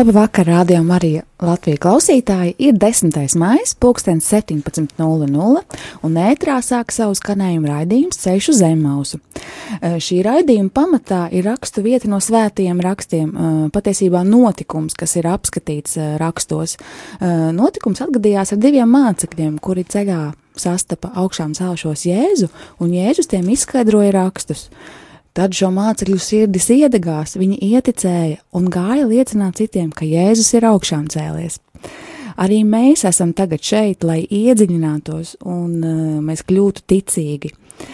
Labvakar, rādījām arī Latvijas klausītāji. Ir 10. maija, pulkstenis 17.00, un ētrā sāk savu skanējumu raidījums Ceļš uz Zemmausu. Šī raidījuma pamatā ir rakstu vieta no svētajiem rakstiem, patiesībā notikums, kas ir apskatīts rakstos. Notikums atgadījās ar diviem mācekļiem, kuri ceļā sastapa augšām celšos Jēzu, un Jēzus tiem izskaidroja rakstus. Tad šo mācekļu sirdis iedegās, viņi ieticēja un gāja liecināt citiem, ka Jēzus ir augšām cēlies. Arī mēs esam tagad šeit, lai iedziļinātos un uh, mēs kļūtu ticīgi,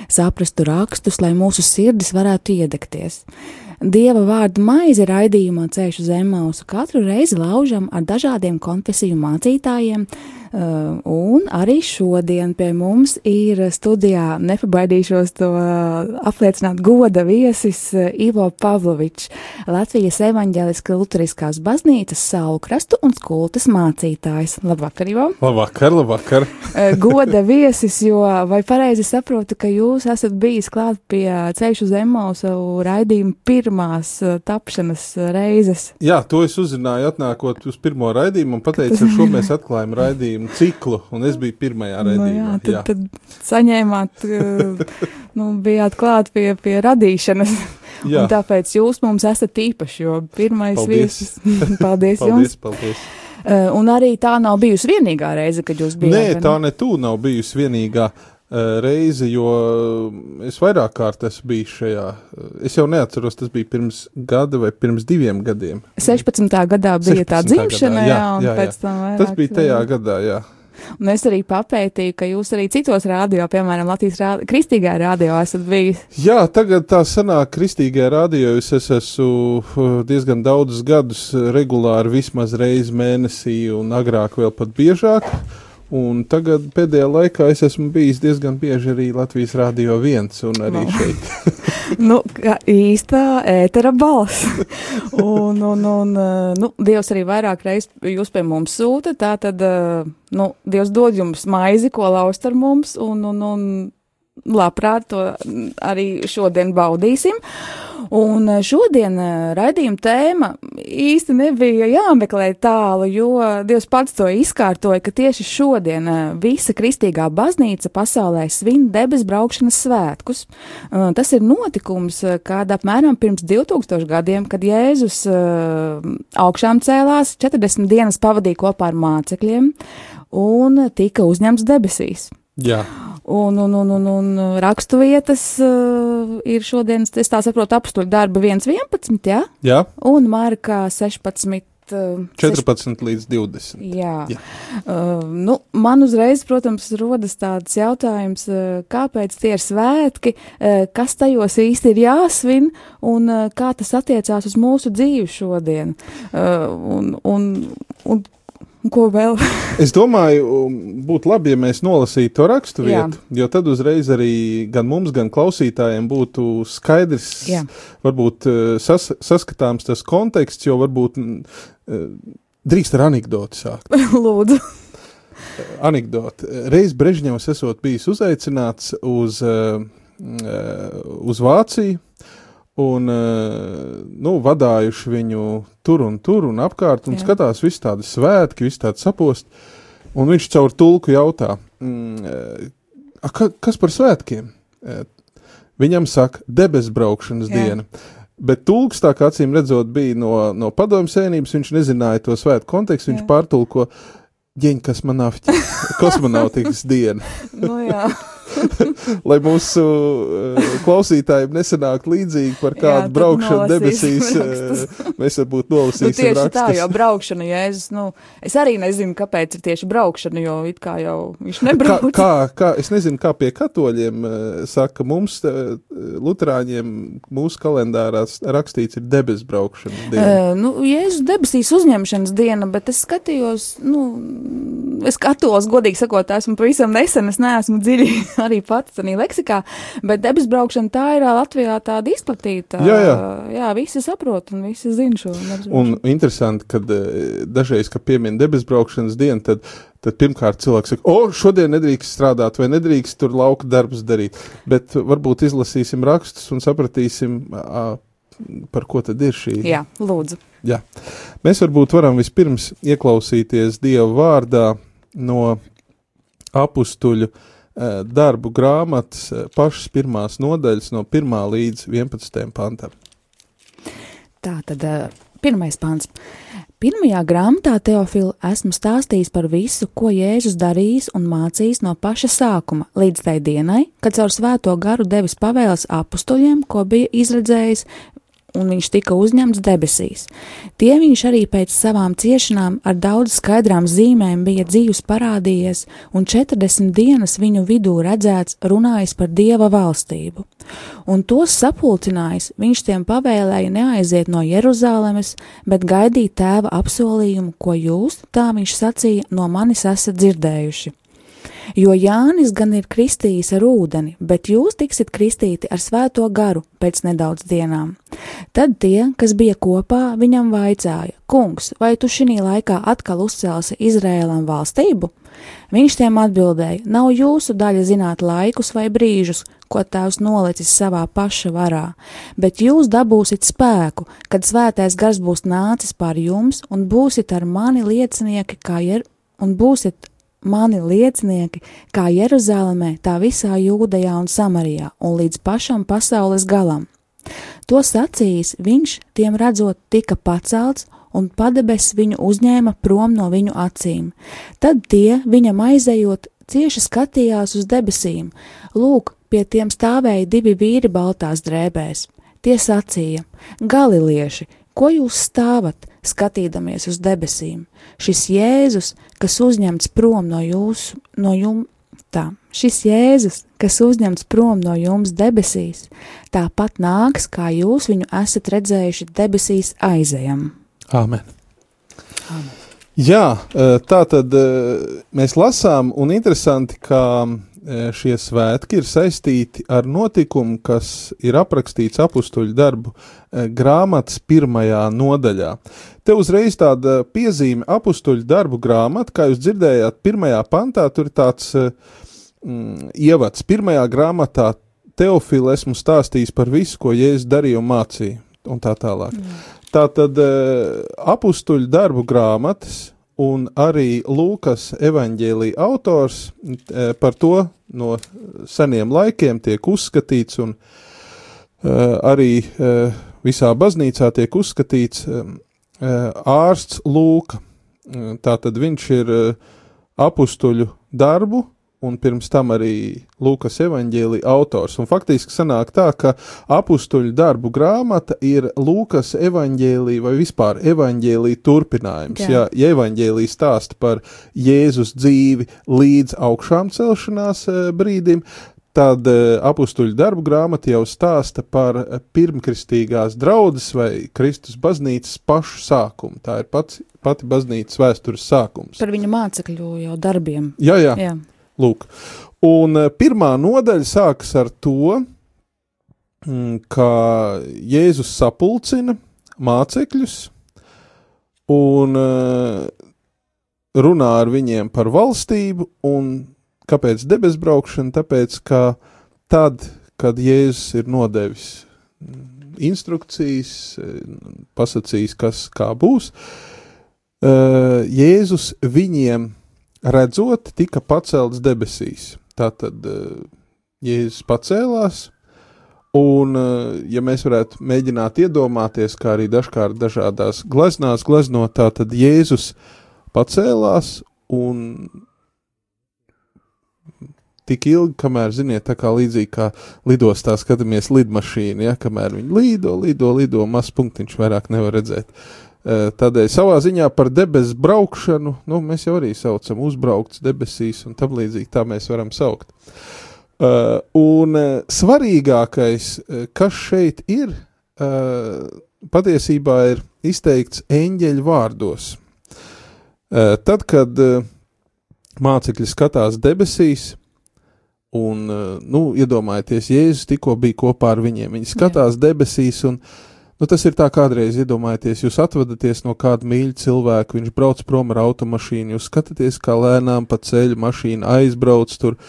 saprastu rakstus, lai mūsu sirdis varētu iedegties. Dieva vārdu maize raidījumā ceļš uz Zemausu katru reizi laužam ar dažādiem konfesiju mācītājiem, Uh, un arī šodien pie mums ir studijā, nepabaidīšos to apliecināt, goda viesis uh, Ivo Pavlovičs, Latvijas evaņģēliskās kultūriskās baznīcas salu krastu un skultas mācītājs. Labvakar, Ivo! Labvakar, labvakar! Uh, goda viesis, jo vai pareizi saprotu, ka jūs esat bijis klāt pie ceļš uz Emausu raidījuma pirmās tapšanas reizes? Jā, to es uzzināju atnākot uz pirmo raidījumu un pateicu, ar šo mēs atklājam raidījumu ciklu, un es biju pirmajā raidījumā. Nu jā, tad, jā. tad saņēmāt, nu, bijāt klāt pie, pie radīšanas. Jā. Un tāpēc jūs mums esat īpaši, jo pirmais viesis. paldies, paldies jums! Paldies. Uh, un arī tā nav bijusi vienīgā reize, kad jūs bijāt. Nē, tā ne tu nav bijusi vienīgā uh, reize, jo es vairāk kārt esmu bijis šajā. Es jau neatceros, tas bija pirms gada vai pirms diviem gadiem. 16. gadā bija 16. tā dzimšana, gadā, jā, jā, un jā, pēc tam vairāk. Tas bija tajā gadā, jā. Un es arī papētīju, ka jūs arī citos rādio, piemēram, Latvijas rādio, kristīgajā rādio esat bijis. Jā, tagad tā sanāk kristīgajā rādio. Es esmu uh, diezgan daudzus gadus regulāri, vismaz reizi mēnesī, un agrāk vēl pat biežāk. Un tagad pēdējā laikā es esmu bijis diezgan bieži arī Latvijas Rādio 1 un arī no. šeit. nu, īstā ētera balss. un, un, un, nu, Dievs arī vairāk reiz jūs pie mums sūta, tā tad, nu, Dievs dod jums maizi, ko laust ar mums, un, un, un labprāt to arī šodien baudīsim. Un eh, šodien eh, raidījuma tēma īsti nebija jāmeklē tālu, jo Dievs pats to izkārtoja, ka tieši šodien eh, visa kristīgā baznīca pasaulē svin debes braukšanas svētkus. Tas ir notikums, kad apmēram pirms 2000 gadiem, kad Jēzus augšām cēlās, 40 dienas pavadīja kopā ar mācekļiem un tika uzņemts debesīs. Jā. Un, un, un, un, un rakstu vietas uh, ir šodienas, es tā saprotu, apstuļu darba 1.11, jā? Jā. Un Markā 16. 14 6... līdz 20. Jā. Jā. Uh, nu, man uzreiz, protams, rodas tāds jautājums, uh, kāpēc tie ir svētki, uh, kas tajos īsti ir jāsvin un uh, kā tas attiecās uz mūsu dzīvi šodien. Uh, un, un, un Ko vēl? es domāju, um, būtu labi, ja mēs nolasītu to rakstu vietu, Jā. jo tad uzreiz arī gan mums, gan klausītājiem būtu skaidrs, Jā. varbūt uh, sas, saskatāms tas konteksts, jo varbūt uh, drīkst ar anekdoti sākt. Lūdzu. Anekdote. Reiz Brežņevs esot bijis uzaicināts uz, uh, uz Vāciju, un eh, nu, vadājuši viņu tur un tur un apkārt, un Jā. skatās visu tādu svētki, visu tādu sapost. Un viņš caur tulku jautā, mm, eh, a, ka, kas par svētkiem? Eh, viņam saka, debesu braukšanas Jā. diena. Bet tulks, tā kā acīm redzot, bija no, no padomju sēnības, viņš nezināja to svētku kontekstu, viņš Jā. pārtulko kosmonauti, kosmonautikas diena. nu, jā. lai mūsu uh, klausītājiem nesanāk līdzīgi par kādu Jā, braukšanu debesīs. rakstus. Uh, mēs varbūt Nu, nolasīsim tieši rakstus. tā, jo braukšana, Jēzus, nu, es arī nezinu, kāpēc ir tieši braukšana, jo it kā jau viņš Kā, nebrauc. kā, kā, es nezinu, kā pie katoļiem uh, saka, mums, uh, Lutāņiem, mūsu kalendārās rakstīts ir debesu braukšana. diena. Uh, nu, Jēzus debesīs uzņemšanas diena, bet es skatījos, nu, es skatos, godīgi sakot, esmu pavisam nesen, es neesmu dziļi arī pats tādā leksikā, bet debesu braukšana tā ir Latvijā tāda izplatīta. Jā, jā. Jā visi saprot un visi zina šo. Un interesanti, kad eh, dažreiz, kad piemin debesu braukšanas dienu, tad, tad pirmkārt cilvēks saka, o, šodien nedrīkst strādāt vai nedrīkst tur lauka darbus darīt. Bet varbūt izlasīsim rakstus un sapratīsim, par ko tad ir šī. Jā, lūdzu. Jā. Mēs varbūt varam vispirms ieklausīties Dieva vārdā no apstuļu eh, darbu grāmatas eh, pašas pirmās nodaļas no 1 līdz 11 pantam. Tā tad ā, pirmais pants. Pirmajā grāmatā Teofila esmu stāstījis par visu, ko Jēzus darījis un mācījis no paša sākuma līdz tai dienai, kad caur svēto garu devis pavēles apstuļiem, ko bija izredzējis, un viņš tika uzņemts debesīs. Tie viņš arī pēc savām ciešanām ar daudz skaidrām zīmēm bija dzīves parādījies, un 40 dienas viņu vidū redzēts runājis par Dieva valstību. Un tos sapulcinājis, viņš tiem pavēlēja neaiziet no Jeruzalemes, bet gaidīt tēva apsolījumu, ko jūs, tā viņš sacīja, no manis esat dzirdējuši. Jo Jānis gan ir kristījis ar ūdeni, bet jūs tiksiet kristīti ar svēto garu pēc nedaudz dienām. Tad tie, kas bija kopā, viņam vaicāja: Kungs, vai tu šī laikā atkal uzcelsi Izrēlam valstību? Viņš tiem atbildēja: Nav jūsu daļa zināt laikus vai brīžus, ko tēvs nolicis savā paša varā, bet jūs dabūsiet spēku, kad svētais gars būs nācis pār jums un būsiet ar mani liecinieki, kā ir, un būsiet mani liecinieki kā Jeruzalemē, tā visā Jūdejā un Samarijā un līdz pašam pasaules galam. To sacījis, viņš tiem redzot tika pacelts un padebes viņu uzņēma prom no viņu acīm. Tad tie, viņam aizejot, cieši skatījās uz debesīm. Lūk, pie tiem stāvēja divi vīri baltās drēbēs. Tie sacīja: Galilieši, ko jūs stāvat, skatīdamies uz debesīm? Šis Jēzus, kas uzņemts prom no jūsu, no jums, tā, šis Jēzus, kas uzņemts prom no jums debesīs, tāpat nāks, kā jūs viņu esat redzējuši debesīs aizejam. Āmen. Jā, eh, tā tad mēs lasām, un interesanti, ka šie svētki ir saistīti ar notikumu, kas ir aprakstīts apstuļu darbu grāmatas pirmajā nodaļā. Te uzreiz tāda piezīme apstuļu darbu grāmata, kā jūs dzirdējāt, pirmajā pantā tur ir tāds mm, ievads. Pirmajā grāmatā Teofila esmu stāstījis par visu, ko Jēzus darīja un mācīja, un tā tālāk. Mm. Tā tad apstuļu darbu grāmatas un arī Lūkas evaņģēlīja autors e, par to no seniem laikiem tiek uzskatīts un e, arī e, visā baznīcā tiek uzskatīts ārsts Lūka. Tātad viņš ir apstuļu darbu un pirms tam arī Lūkas evaņģēlīja autors. Un faktiski sanāk tā, ka apstuļu darbu grāmata ir Lūkas evaņģēlīja vai vispār evaņģēlīja turpinājums. Jā. Jā, ja evaņģēlīja stāsta par Jēzus dzīvi līdz augšām celšanās eh, brīdim, tad uh, apstuļu darbu grāmata jau stāsta par eh, pirmkristīgās draudzes vai Kristus baznīcas pašu sākumu. Tā ir pats, pati baznīcas vēstures sākums. Par viņu mācekļu jau darbiem. Jā, jā. Jā. Lūk, un eh, pirmā nodaļa sākas ar to, mm, ka Jēzus sapulcina mācekļus un eh, runā ar viņiem par valstību, un kāpēc debesu braukšana? Tāpēc, ka tad, kad Jēzus ir nodevis mm, instrukcijas, eh, pasakījis, kas kā būs, Jēzus viņiem redzot, tika pacelts debesīs. Tātad eh, Jēzus pacēlās, un, eh, ja mēs varētu mēģināt iedomāties, kā arī dažkārt dažādās gleznās gleznot, tā tad Jēzus pacēlās un tik ilgi, kamēr, ziniet, tā kā līdzīgi kā lidostā skatāmies lidmašīnu, ja, kamēr viņi lido, lido, lido, maz punktiņš vairāk nevar redzēt. Uh, tādēļ savā ziņā par debesu braukšanu, nu, mēs jau arī saucam uzbraukts debesīs un tam līdzīgi tā mēs varam saukt. Uh, un svarīgākais, kas šeit ir, uh, patiesībā ir izteikts eņģeļu vārdos. Uh, tad, kad uh, mācekļi skatās debesīs, un, uh, nu, iedomājieties, Jēzus tikko bija kopā ar viņiem. Viņi skatās Jā. debesīs, un nu, tas ir tā kādreiz, iedomājieties, jūs atvadaties no kāda mīļa cilvēka, viņš brauc prom ar automašīnu, jūs skatāties, kā lēnām pa ceļu mašīna aizbrauc, tur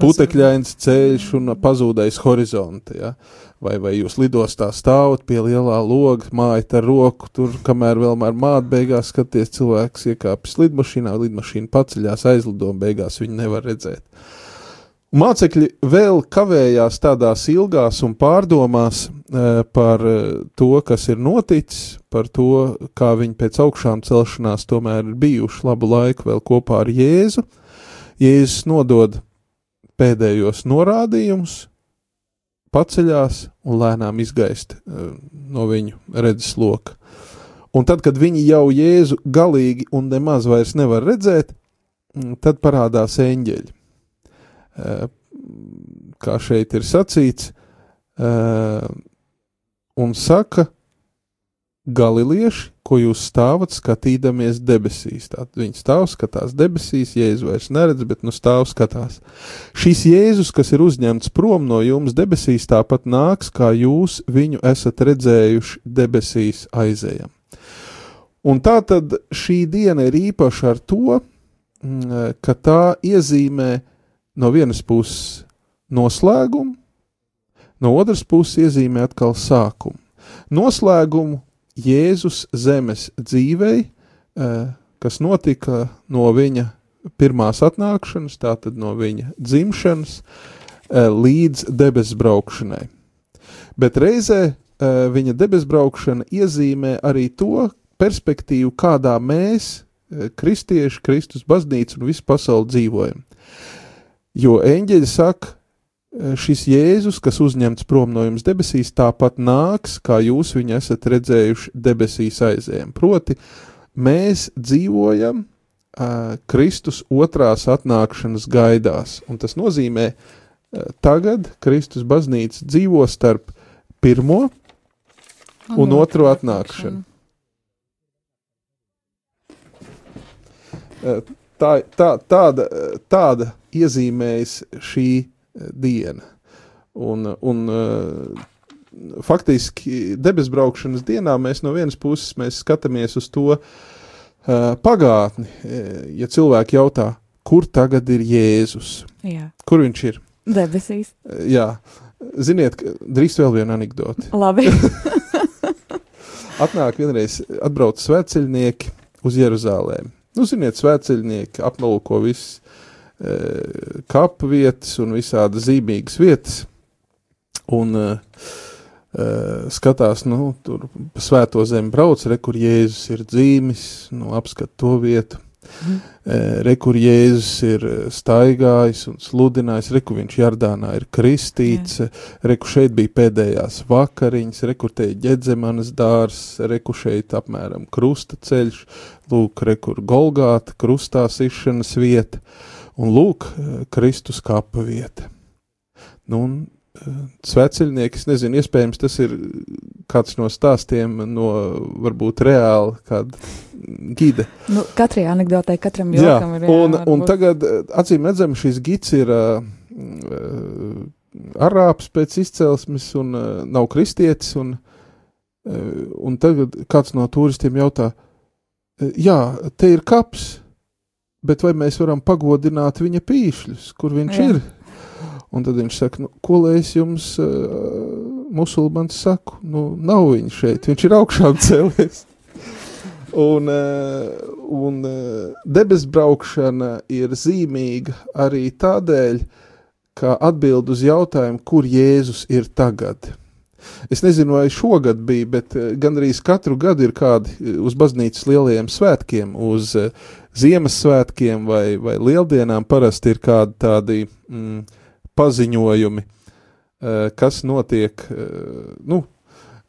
putekļains ceļš un pazūdais horizonti. Ja? vai, vai jūs lidostā stāvat pie lielā loga, mājat ar roku, tur, kamēr vēl ar mātu beigās skaties, cilvēks iekāpjas lidmašīnā, lidmašīna paceļās, aizlido un beigās viņu nevar redzēt. Mācekļi vēl kavējās tādās ilgās un pārdomās e, par e, to, kas ir noticis, par to, kā viņi pēc augšām celšanās tomēr ir bijuši labu laiku vēl kopā ar Jēzu. Jēzus nodod pēdējos norādījumus, paceļās un lēnām izgaist uh, no viņu redzes loka. Un tad, kad viņi jau Jēzu galīgi un nemaz vairs nevar redzēt, mm, tad parādās eņģeļi. Kā šeit ir sacīts, un saka, galilieši, ko jūs stāvat skatīdamies debesīs. Tātad viņi stāv skatās debesīs, Jēzus vairs neredz, bet nu stāv skatās. Šis Jēzus, kas ir uzņemts prom no jums debesīs, tāpat nāks, kā jūs viņu esat redzējuši debesīs aizējam. Un tā tad šī diena ir īpaša ar to, mm, ka tā iezīmē no vienas puses noslēgumu, no otras puses iezīmē atkal sākumu. Noslēgumu Jēzus zemes dzīvei, eh, kas notika no viņa pirmās atnākšanas, tātad no viņa dzimšanas, eh, līdz debesu braukšanai. Bet reizē eh, viņa debesu braukšana iezīmē arī to perspektīvu, kādā mēs, kristieši, Kristus baznīca un visu pasauli dzīvojam. Jo eņģeļi saka, Eh, šis Jēzus, kas uzņemts prom no jums debesīs, tāpat nāks, kā jūs viņu esat redzējuši debesīs aizējiem. Proti, mēs dzīvojam uh, Kristus otrās atnākšanas gaidās, un tas nozīmē, uh, tagad Kristus baznīca dzīvo starp pirmo un, un otro atnākšanu. Uh, tā, tā, tāda, tāda iezīmējas šī diena. Un, un faktiski debesbraukšanas dienā mēs no vienas puses skatāmies uz to uh, pagātni. Ja cilvēki jautā, kur tagad ir Jēzus? Jā. Kur viņš ir? Debesīs. Jā. Ziniet, drīz vēl viena anekdote. Labi. Atnāk vienreiz, atbrauc svētceļnieki uz Jeruzālēm. Nu, ziniet, svētceļnieki apnolko viss Eh, kapu vietas un visādas zīmīgas vietas. Un uh, skatās, nu, tur pa svēto zemi brauc, re, kur Jēzus ir dzīvis, nu, apskat to vietu. Mm. Re, kur Jēzus ir staigājis un sludinājis, re, kur viņš Jardānā ir kristīts, yeah. re, kur šeit bija pēdējās vakariņas, re, kur te ir ģedzemanas dārs, re, kur šeit apmēram krusta ceļš, lūk, re, kur Golgāta krustā sišanas vieta. Un lūk, Kristus kapa vieta. Nu, un eh, sveceļnieki, es nezinu, iespējams tas ir kāds no stāstiem no varbūt reāli kāda gide. Nu, katrai anekdotei, katram jokam jā, ir. Un, jā, un tagad, acīm redzam, šis gids ir uh, arābs pēc izcelsmes un uh, nav kristietis, un, uh, un tagad kāds no turistiem jautā, jā, te ir kaps, bet vai mēs varam pagodināt viņa pīšļus, kur viņš Jā. ir? Un tad viņš saka, nu, ko lai es jums, uh, musulmanis, saku? Nu, nav viņa šeit, viņš ir augšām cēlies. un uh, un uh, debesbraukšana ir zīmīga arī tādēļ, ka atbild uz jautājumu, kur Jēzus ir tagad. Es nezinu, vai šogad bija, bet gandrīz katru gadu ir kādi uz baznīcas lielajiem svētkiem, uz Ziemassvētkiem vai, vai Lieldienām parasti ir kādi tādi mm, paziņojumi, uh, kas notiek, uh, nu,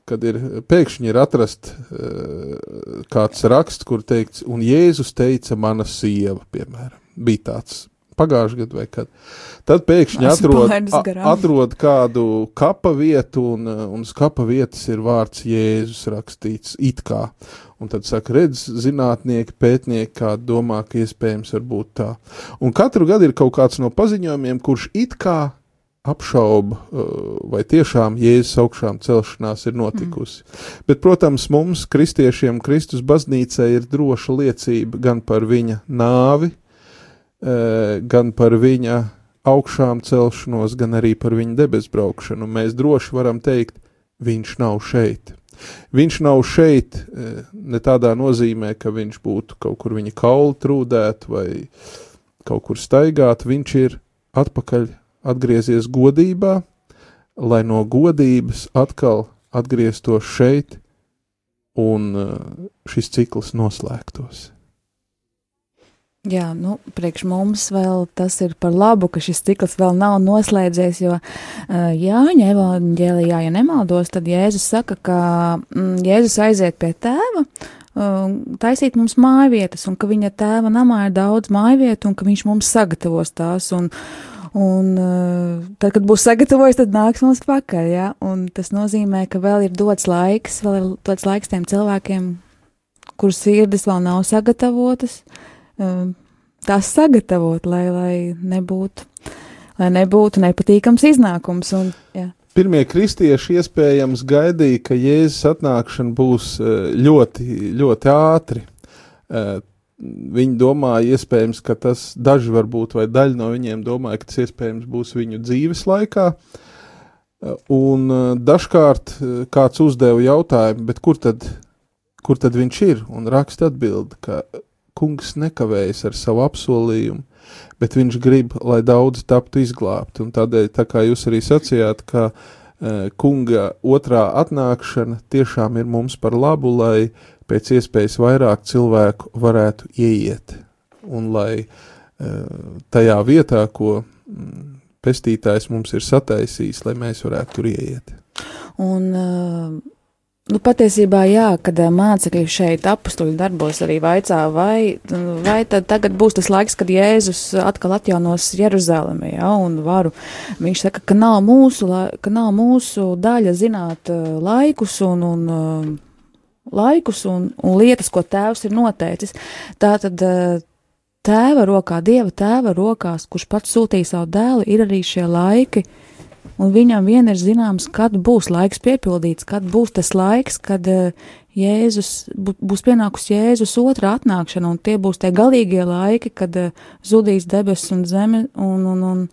kad ir pēkšņi ir atrast uh, kāds raksts, kur teikts, un Jēzus teica mana sieva, piemēram, bija tāds pagājušajā gadā vai kad. Tad pēkšņi atrod, a, atrod kādu kapa vietu, un, un uz kapa vietas ir vārds Jēzus rakstīts it kā. Un tad saka, redz, zinātnieki, pētnieki, kā domā, ka iespējams var būt tā. Un katru gadu ir kaut kāds no paziņojumiem, kurš it kā apšauba, vai tiešām Jēzus augšām celšanās ir notikusi. Mm. Bet, protams, mums, kristiešiem, Kristus baznīcai ir droša liecība gan par viņa nāvi, gan par viņa augšām celšanos, gan arī par viņa debesbraukšanu. Mēs droši varam teikt, viņš nav šeit. Viņš nav šeit ne tādā nozīmē, ka viņš būtu kaut kur viņa kauli trūdēt vai kaut kur staigāt. Viņš ir atpakaļ atgriezies godībā, lai no godības atkal atgrieztos šeit un šis cikls noslēgtos. Jā, nu, priekš mums vēl tas ir par labu, ka šis cikls vēl nav noslēdzies, jo uh, Jāņa evanģēlijā, ja nemaldos, tad Jēzus saka, ka mm, Jēzus aiziet pie tēva, uh, taisīt mums mājvietas, un ka viņa tēva namā ir daudz mājvietu, un ka viņš mums sagatavos tās, un, un uh, tad, kad būs sagatavojis, tad nāks mums pakaļ, jā, un tas nozīmē, ka vēl ir dots laiks, vēl ir dots laiks tiem cilvēkiem, kurus sirdis vēl nav sagatavotas, uh, tās sagatavot, lai, lai, nebūtu, lai nebūtu nepatīkams iznākums. Un, jā. Pirmie kristieši iespējams gaidīja, ka Jēzus atnākšana būs uh, ļoti, ļoti ātri. Uh, viņi domāja, iespējams, ka tas daži varbūt, vai daļa no viņiem domāja, ka tas iespējams būs viņu dzīves laikā. Uh, un dažkārt kāds uzdeva jautājumu, kur tad, kur tad viņš ir? Un raksta atbild, ka kungs nekavējas ar savu apsolījumu, bet viņš grib, lai daudzi taptu izglābti. Un tādēļ, tā kā jūs arī sacījāt, ka uh, kunga otrā atnākšana tiešām ir mums par labu, lai pēc iespējas vairāk cilvēku varētu ieiet. Un lai uh, tajā vietā, ko mm, pestītājs mums ir sataisījis, lai mēs varētu tur ieiet. Un, uh Nu, patiesībā, jā, kad mācekļi šeit apstuļu darbos arī vaicā, vai, vai tad tagad būs tas laiks, kad Jēzus atkal atjaunos Jeruzalemi, jā, un varu. Viņš saka, ka nav mūsu, ka nav mūsu daļa zināt laikus un, un laikus un, un lietas, ko tēvs ir noteicis. Tā tad tēva rokā, dieva tēva rokās, kurš pats sūtīja savu dēlu, ir arī šie laiki, uh, un viņam vien ir zināms, kad būs laiks piepildīts, kad būs tas laiks, kad uh, Jēzus, būs pienākusi Jēzus otrā atnākšana, un tie būs tie galīgie laiki, kad uh, zudīs debesis un zeme, un, un, un,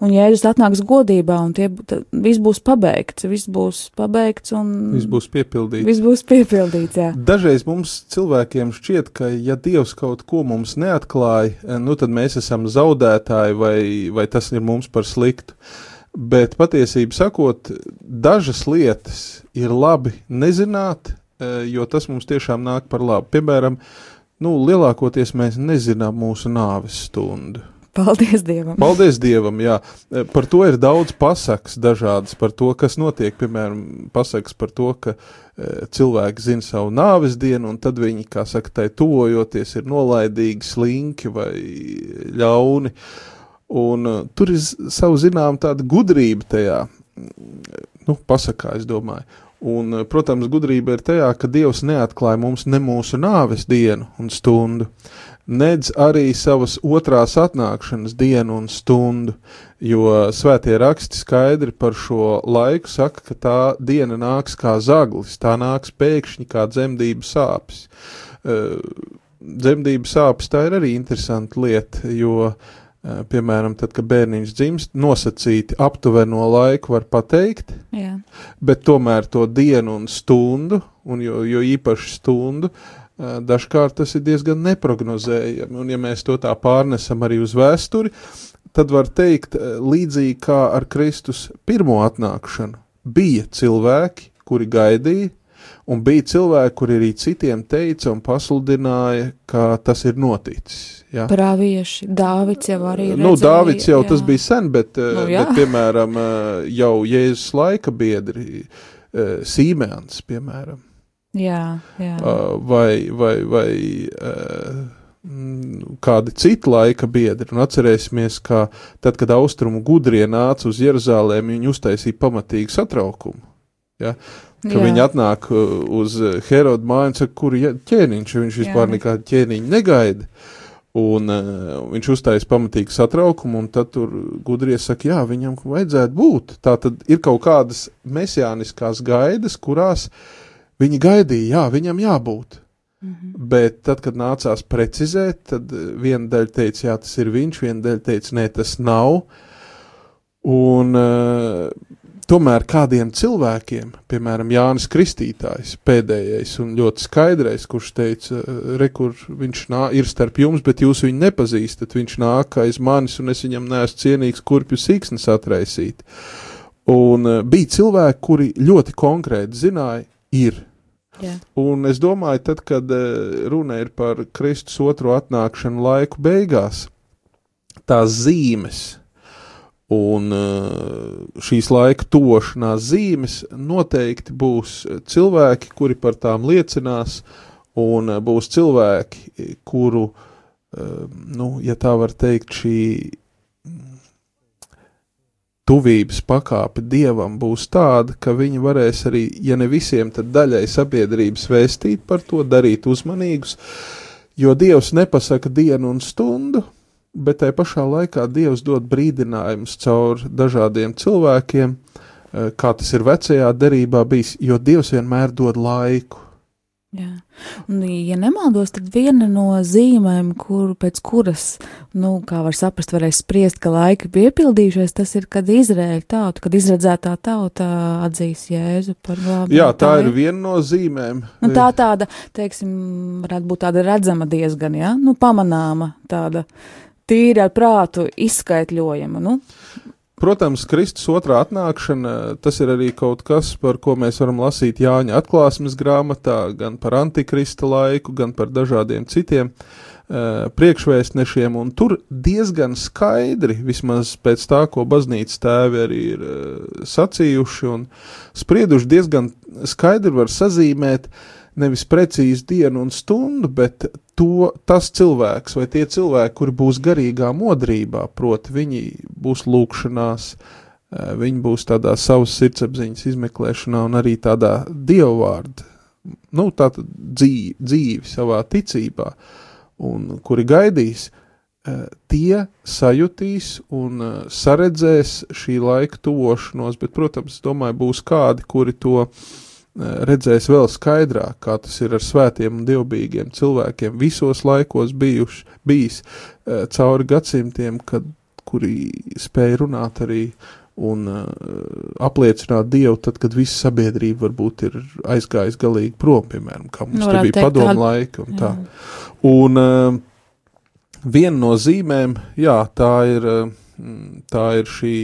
un Jēzus atnāks godībā, un tie, viss būs pabeigts, viss būs pabeigts, un viss būs piepildīts. Viss būs piepildīts, jā. Dažreiz mums cilvēkiem šķiet, ka ja Dievs kaut ko mums neatklāja, eh, nu tad mēs esam zaudētāji, vai, vai tas ir mums par sliktu. Uh, Bet patiesībā sakot, dažas lietas ir labi nezināt, e, jo tas mums tiešām nāk par labu. Piemēram, nu, lielākoties mēs nezinām mūsu nāves stundu. Paldies Dievam! Paldies Dievam! Jā. E, par to ir daudz pasakas, dažādas par to, kas notiek. Piemēram, pasakas par to, ka e, cilvēki zina savu nāves dienu, un tad viņi, kā saka, tai tuvojoties, ir nolaidīgi, slinki vai ļauni. Uh, Un uh, tur ir savu zinām tāda gudrība tajā, nu, pasakā, es domāju. Un, uh, protams, gudrība ir tajā, ka Dievs neatklāja mums ne mūsu nāves dienu un stundu, nedz arī savas otrās atnākšanas dienu un stundu, jo svētie raksti skaidri par šo laiku saka, ka tā diena nāks kā zaglis, tā nāks pēkšņi kā dzemdību sāpes. Uh, dzemdību sāpes tā ir arī interesanta lieta, jo uh, piemēram, tad, kad bērniņš dzimst, nosacīti aptuveno laiku var pateikt, Jā. bet tomēr to dienu un stundu, un jo, jo īpaši stundu, eh, dažkārt tas ir diezgan neprognozējami. Un, ja mēs to tā pārnesam arī uz vēsturi, tad var teikt, eh, līdzīgi kā ar Kristus pirmo atnākšanu, bija cilvēki, kuri gaidīja, Un bija cilvēki, kuri arī citiem teica un pasludināja, ka tas ir noticis. Ja? Pravieši, Dāvids jau arī ir. Nu, Dāvids jau jā. tas bija sen, bet, Nu, nu, jā. bet piemēram, eh, jau Jēzus laika biedri, eh, Sīmēns, piemēram, Jā, jā. vai, vai, vai mm, kādi citi laika biedri. Un atcerēsimies, ka tad, kad austrumu gudrie nāca uz Jeruzalēm, viņi uztaisīja pamatīgu satraukumu. Ja? Ka Jā. viņi atnāk uh, uz Heroda māju un saka, kur ķēniņš, viņš vispār nekādu ķēniņu negaida. Un uh, viņš uztaisīja pamatīgu satraukumu, un tad tur gudrie saka, jā, viņam vajadzētu būt. Tā tad ir kaut kādas mesijāniskās gaidas, kurās viņi gaidīja, jā, viņam jābūt. Mhm. Bet tad, kad nācās precizēt, tad eh, viena daļa teica, jā, tas ir viņš, viena daļa teica, nē, tas nav. Un uh, tomēr kādiem cilvēkiem, piemēram, Jānis Kristītājs, pēdējais un ļoti skaidrais, kurš teica, eh, re, kur viņš nā, ir starp jums, bet jūs viņu nepazīstat, viņš nāk aiz manis un es viņam neesmu cienīgs kurpju siksnas atraisīt. Un uh, bija cilvēki, kuri ļoti konkrēti zināja, ir jā. Un es domāju, tad, kad eh, runa ir par Kristus otro atnākšanu laiku beigās, tās zīmes un eh, šīs laika tošanās zīmes noteikti būs cilvēki, kuri par tām liecinās, un eh, būs cilvēki, kuru, eh, nu, ja tā var teikt, šī tuvības pakāpe dievam būs tāda, ka viņi varēs arī, ja ne visiem, tad daļai sabiedrības vēstīt par to, darīt uzmanīgus, jo dievs nepasaka dienu un stundu, bet tai pašā laikā dievs dod brīdinājumus caur dažādiem cilvēkiem, eh, kā tas ir vecajā derībā bijis, jo dievs vienmēr dod laiku. Jā. Un, ja nemaldos, tad viena no zīmēm, kur, pēc kuras, nu, kā var saprast, varēs spriest, ka laiki piepildījušies, tas ir, kad Izraēla tauta, kad izredzētā tauta atzīs Jēzu par labu. Jā, tā ir viena no zīmēm. Nu, tā tāda, teiksim, varētu būt tāda redzama diezgan, jā, nu, pamanāma tāda tīri ar prātu izskaitļojama, nu, Protams, Kristus otrā atnākšana, tas ir arī kaut kas, par ko mēs varam lasīt Jāņa atklāsmes grāmatā, gan par antikrista laiku, gan par dažādiem citiem uh, priekšvēstnešiem, un tur diezgan skaidri, vismaz pēc tā, ko baznīcas tēvi arī ir uh, sacījuši un sprieduši, diezgan skaidri var sazīmēt nevis precīzi dienu un stundu, bet to, tas cilvēks vai tie cilvēki, kuri būs garīgā modrībā, proti viņi būs lūkšanās, eh, viņi būs tādā savas sirdsapziņas izmeklēšanā un arī tādā dievvvārda, nu tātad dzīvi, dzīvi savā ticībā, un kuri gaidīs, eh, tie sajutīs un eh, saredzēs šī laika tuvošanos, bet, protams, domāju, būs kādi, kuri to redzēs vēl skaidrāk, kā tas ir ar svētiem un dievbijīgiem cilvēkiem visos laikos bijuši, bijis eh, cauri gadsimtiem, kad, kuri spēja runāt arī un uh, apliecināt Dievu, tad, kad visa sabiedrība varbūt ir aizgājusi galīgi prom, piemēram, kā mums varētu bija teikt padomu tādu- laika un tā. Un uh, viena no zīmēm, jā, tā ir, tā ir šī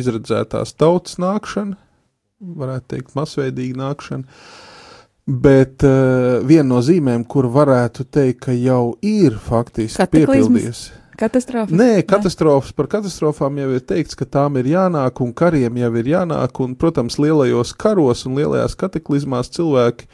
izredzētās tautas nākšana, varētu teikt, masveidīga nākšana. Bet uh, viena no zīmēm, kur varētu teikt, ka jau ir faktiski piepildījies. katastrofa. Nē, katastrofas par katastrofām jau ir teikts, ka tām ir jānāk un kariem jau ir jānāk. Un, protams, lielajos karos un lielajās kataklizmās cilvēki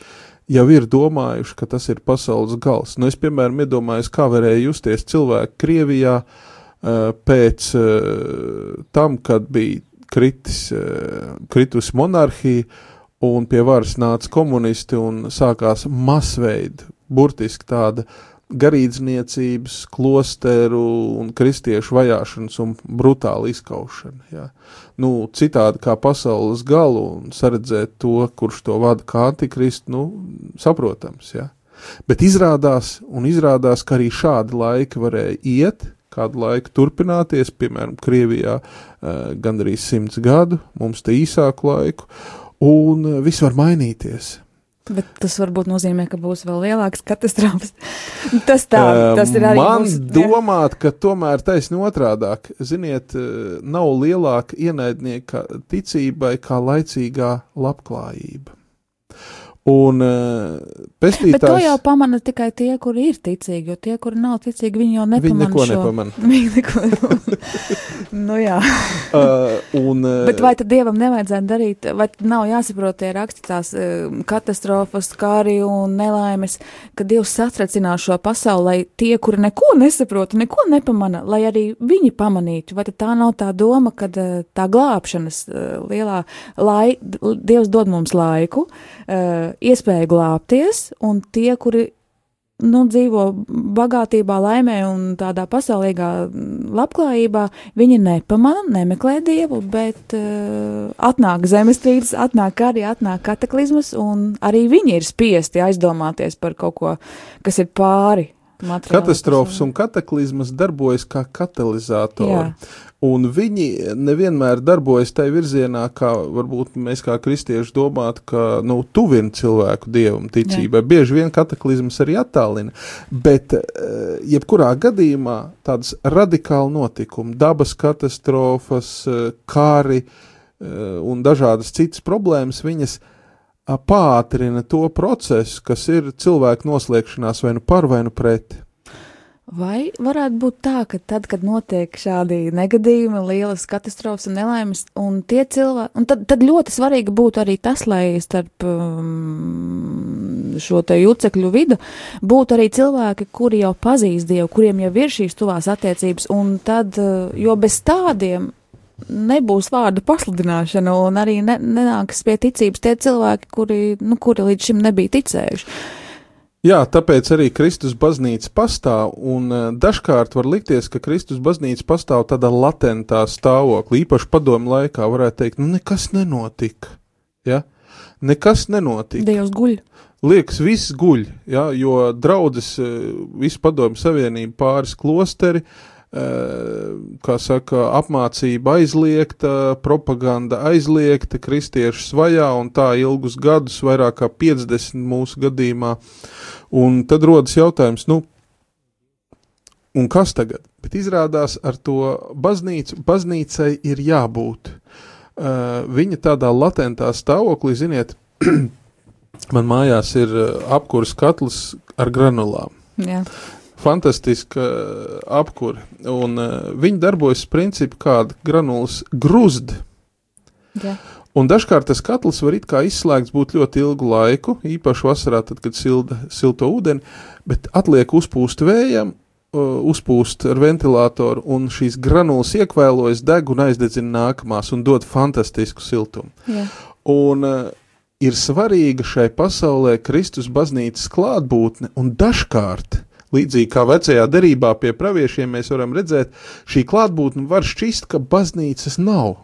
jau ir domājuši, ka tas ir pasaules gals. Nu, es, piemēram, iedomājos, kā varēja justies cilvēki Krievijā uh, pēc uh, tam, kad bija kritis, uh, kritusi monarhija un pie varas nāca komunisti un sākās masveida, burtiski tāda garīdzniecības, klosteru un kristiešu vajāšanas un brutāla izkaušana. Jā. Nu, citādi kā pasaules galu un saredzēt to, kurš to vada kā antikristu, nu, saprotams, jā. Bet izrādās, un izrādās, ka arī šādi laiki varēja iet, kādu laiku turpināties, piemēram, Krievijā uh, gandrīz simts gadu, mums te īsāku laiku, un uh, viss var mainīties. Bet tas varbūt nozīmē, ka būs vēl lielākas katastrofas. tas tā, tas ir arī. Man mums, domāt, ka tomēr taisni otrādāk, ziniet, eh, nav lielāka ienaidnieka ticībai kā laicīgā labklājība. Un uh, pestītājs... Bet to jau pamana tikai tie, kuri ir ticīgi, jo tie, kuri nav ticīgi, viņi jau nepamana Viņi neko šo. nepamana. Viņi neko nepamana. nu jā. Uh, un, uh, Bet vai tad Dievam nevajadzētu darīt, vai nav jāsaprot tie raksti tās uh, katastrofas, kāri un nelaimes, ka Dievs satracinās šo pasauli, lai tie, kuri neko nesaprot, neko nepamana, lai arī viņi pamanītu, vai tad tā nav tā doma, ka uh, tā glābšanas uh, lielā lai, Dievs dod mums laiku, uh, iespēju glābties, un tie, kuri nu, dzīvo bagātībā, laimē un tādā pasaulīgā labklājībā, viņi nepamana, nemeklē dievu, bet uh, atnāk zemestrīces, atnāk arī atnāk kataklizmas, un arī viņi ir spiesti aizdomāties par kaut ko, kas ir pāri. materiālai Katastrofas un kataklizmas darbojas kā katalizatori. Jā. Un viņi nevienmēr darbojas tajā virzienā, kā varbūt mēs kā kristieši domātu, ka nu, tuvina cilvēku dievam ticībai. Jā. Bieži vien kataklizmas arī attālina. Bet, eh, jebkurā gadījumā, tādas radikāli notikumi, dabas katastrofas, eh, kāri eh, un dažādas citas problēmas, viņas pātrina to procesu, kas ir cilvēku noslēgšanās vai nu par vai nu pret. Vai varētu būt tā, ka tad, kad notiek šādi negadījumi, lielas katastrofas un nelaimes, un tie cilvēki, un tad, tad ļoti svarīgi būtu arī tas, lai starp um, šo te jucekļu vidu būtu arī cilvēki, kuri jau pazīst Dievu, kuriem jau ir šīs tuvās attiecības, un tad, uh, jo bez tādiem nebūs vārdu pasludināšana, un arī ne, nenāks pie ticības tie cilvēki, kuri, nu, kuri līdz šim nebija ticējuši. Jā, tāpēc arī Kristus baznīca pastāv, un uh, dažkārt var likties, ka Kristus baznīca pastāv tādā latentā stāvoklī, īpaši padomu laikā varētu teikt, nu nekas nenotika, ja? Nekas nenotika. Dievs guļ. Liekas, viss guļ, ja? jo draudzes, uh, visu padomu savienību pāris klosteri, uh, kā saka, apmācība aizliegta, propaganda aizliegta, kristieši svajā un tā ilgus gadus, vairāk kā 50 mūsu gadījumā. Un tad rodas jautājums, nu, un kas tagad? Bet izrādās ar to baznīcu, baznīcai ir jābūt. Uh, viņa tādā latentā stāvoklī, ziniet, man mājās ir uh, apkuras katls ar granulām. Jā. Fantastiska uh, apkura, un uh, viņi darbojas principi kāda granulas gruzd. Jā. Un dažkārt tas katls var it kā izslēgts būt ļoti ilgu laiku, īpaši vasarā, tad, kad silda silto ūdeni, bet atliek uzpūst vējam, uh, uzpūst ar ventilatoru, un šīs granulas iekvēlojas, deg un aizdedzina nākamās un dod fantastisku siltumu. Jā. Un uh, ir svarīga šai pasaulē Kristus baznīcas klātbūtne, un dažkārt, līdzīgi kā vecajā derībā pie praviešiem, mēs varam redzēt, šī klātbūtne var šķist, ka baznīcas nav.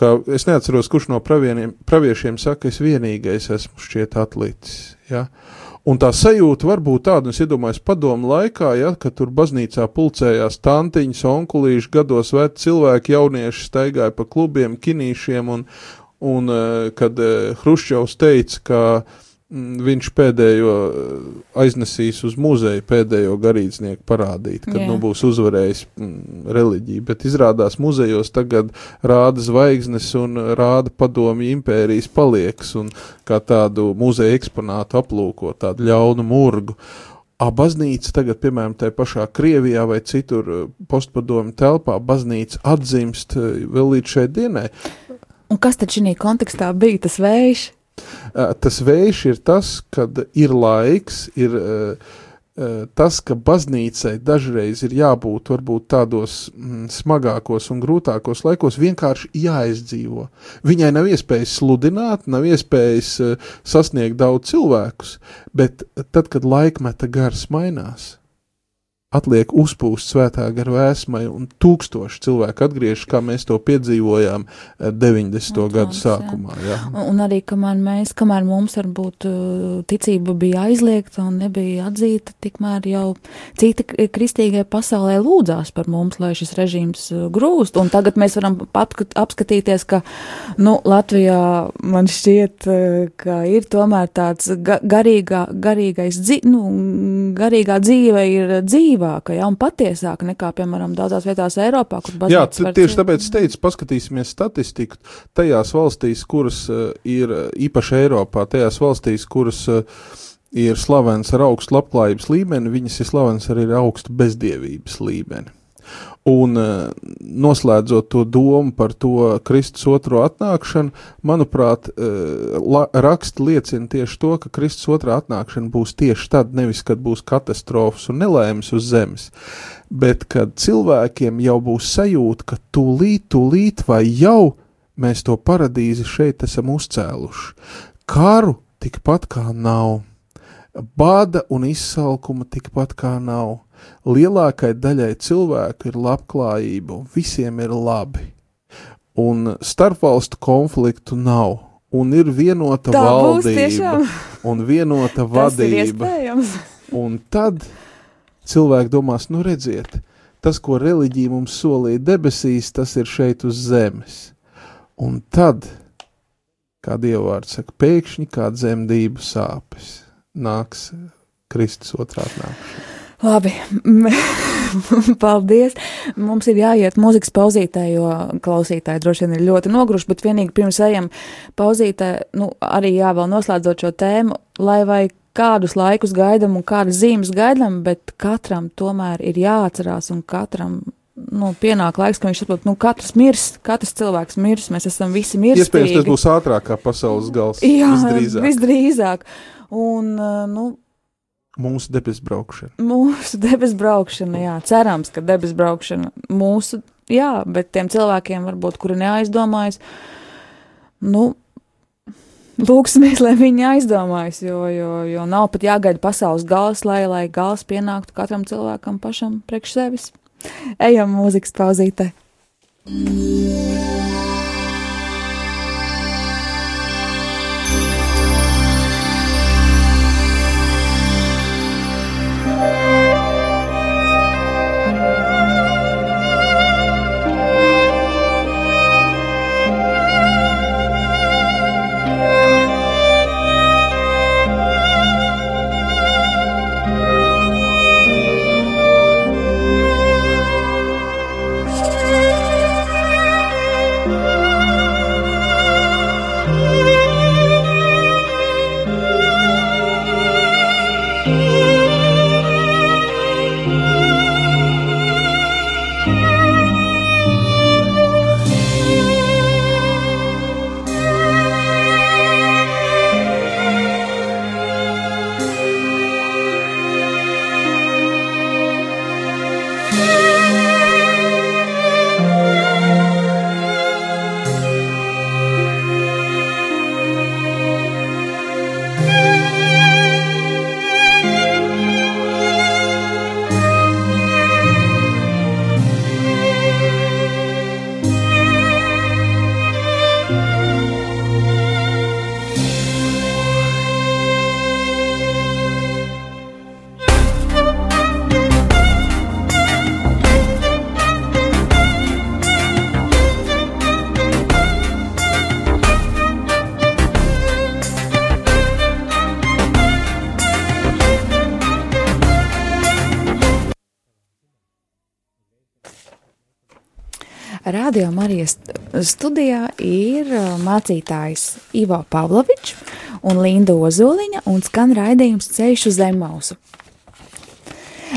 Kā es neatceros, kurš no pravieniem, praviešiem saka, es vienīgais esmu šķiet atlicis. Ja? Un tā sajūta var būt tāda, un es iedomājos padomu laikā, ja, kad tur baznīcā pulcējās tantiņas, onkulīši, gados veci cilvēki, jaunieši staigāja pa klubiem, kinīšiem, un, un eh, kad eh, Hruščovs teica, ka viņš pēdējo eh, aiznesīs uz muzeju, pēdējo garīdznieku parādīt, kad Jā. nu būs uzvarējis mm, reliģiju, bet izrādās muzejos tagad rāda zvaigznes un rāda padomju impērijas palieks un kā tādu muzeja eksponātu aplūko, tādu ļaunu murgu. A baznīca tagad, piemēram, tajā pašā Krievijā vai citur eh, postpadomu telpā, baznīca atzimst eh, vēl līdz šai dienai. Un kas tad šī kontekstā bija tas vējš? Uh, tas vējš ir tas, kad ir laiks, ir uh, uh, tas, ka baznīcai dažreiz ir jābūt varbūt tādos mm, smagākos un grūtākos laikos, vienkārši jāizdzīvo. Viņai nav iespējas sludināt, nav iespējas sasniegt daudz cilvēkus, bet tad, kad laikmeta gars mainās, atliek uzpūst svētā gara vēsmai, un tūkstoši cilvēku atgriežas, kā mēs to piedzīvojām eh, 90. Nu, gadu tāds, jā. sākumā. Jā. Un, un arī, kamēr mēs, kamēr mums varbūt uh, ticība bija aizliegta un nebija atzīta, tikmēr jau citi kristīgie pasaulē lūdzās par mums, lai šis režīms uh, grūst. Un tagad mēs varam apskat- apskatīties, ka, nu, Latvijā man šķiet, ka ir tomēr tāds ga garīgā, garīgais, dzi nu, garīgā dzīve ir dzīve dzīvāka, ja, un patiesāka nekā, piemēram, daudzās vietās Eiropā, kur Jā, baznīcas t- var tieši tāpēc es teicu, paskatīsimies statistiku tajās valstīs, kuras uh, ir uh, īpaši Eiropā, tajās valstīs, kuras uh, ir slavenas ar augstu labklājības līmeni, viņas ir slavenas arī ar augstu bezdievības līmeni. Un uh, noslēdzot to domu par to Kristus otro atnākšanu, manuprāt, la, raksti liecina tieši to, ka Kristus otrā atnākšana būs tieši tad, nevis kad būs katastrofas un nelēmas uz zemes, bet kad cilvēkiem jau būs sajūta, ka tūlīt, tūlīt vai jau mēs to paradīzi šeit esam uzcēluši. Karu tikpat kā nav, bada un izsalkuma tikpat kā nav. Lielākai daļai cilvēku ir labklājība, visiem ir labi. Un starpvalstu konfliktu nav, un ir vienota Tā valdība un vienota vadība. Un tad cilvēki domās, nu redziet, tas, ko reliģija mums solīja debesīs, tas ir šeit uz zemes. Un tad, kā dievvvārds saka, pēkšņi kā dzemdību sāpes nāks Kristus otrā nākšana. Labi, paldies. Mums ir jāiet mūzikas pauzītē, jo klausītāji droši vien ir ļoti noguruši, bet vienīgi pirms ejam pauzītē, nu, arī jā, vēl noslēdzot šo tēmu, lai vai kādus laikus gaidām un kādas zīmes gaidām, bet katram tomēr ir jāatcerās un katram. Nu, pienāk laiks, ka viņš saprot, nu, katrs mirs, katrs cilvēks mirs, mēs esam visi mirstīgi. Iespējams, tas būs ātrāk kā pasaules gals. Jā, visdrīzāk. visdrīzāk. Un, nu, Mūsu debesu braukšana. Mūsu debesu braukšana, jā, cerams, ka debesu braukšana mūsu, jā, bet tiem cilvēkiem, varbūt, kuri neaizdomājas, nu, lūksimies, lai viņi aizdomājas, jo, jo, jo nav pat jāgaida pasaules gals, lai, lai gals pienāktu katram cilvēkam pašam priekš sevis. Ejam mūzikas pauzītē. Radio mācītājs Ivo Pavlovičs un Linda Ozoliņa un skan raidījums Ceļš uz Zemausu.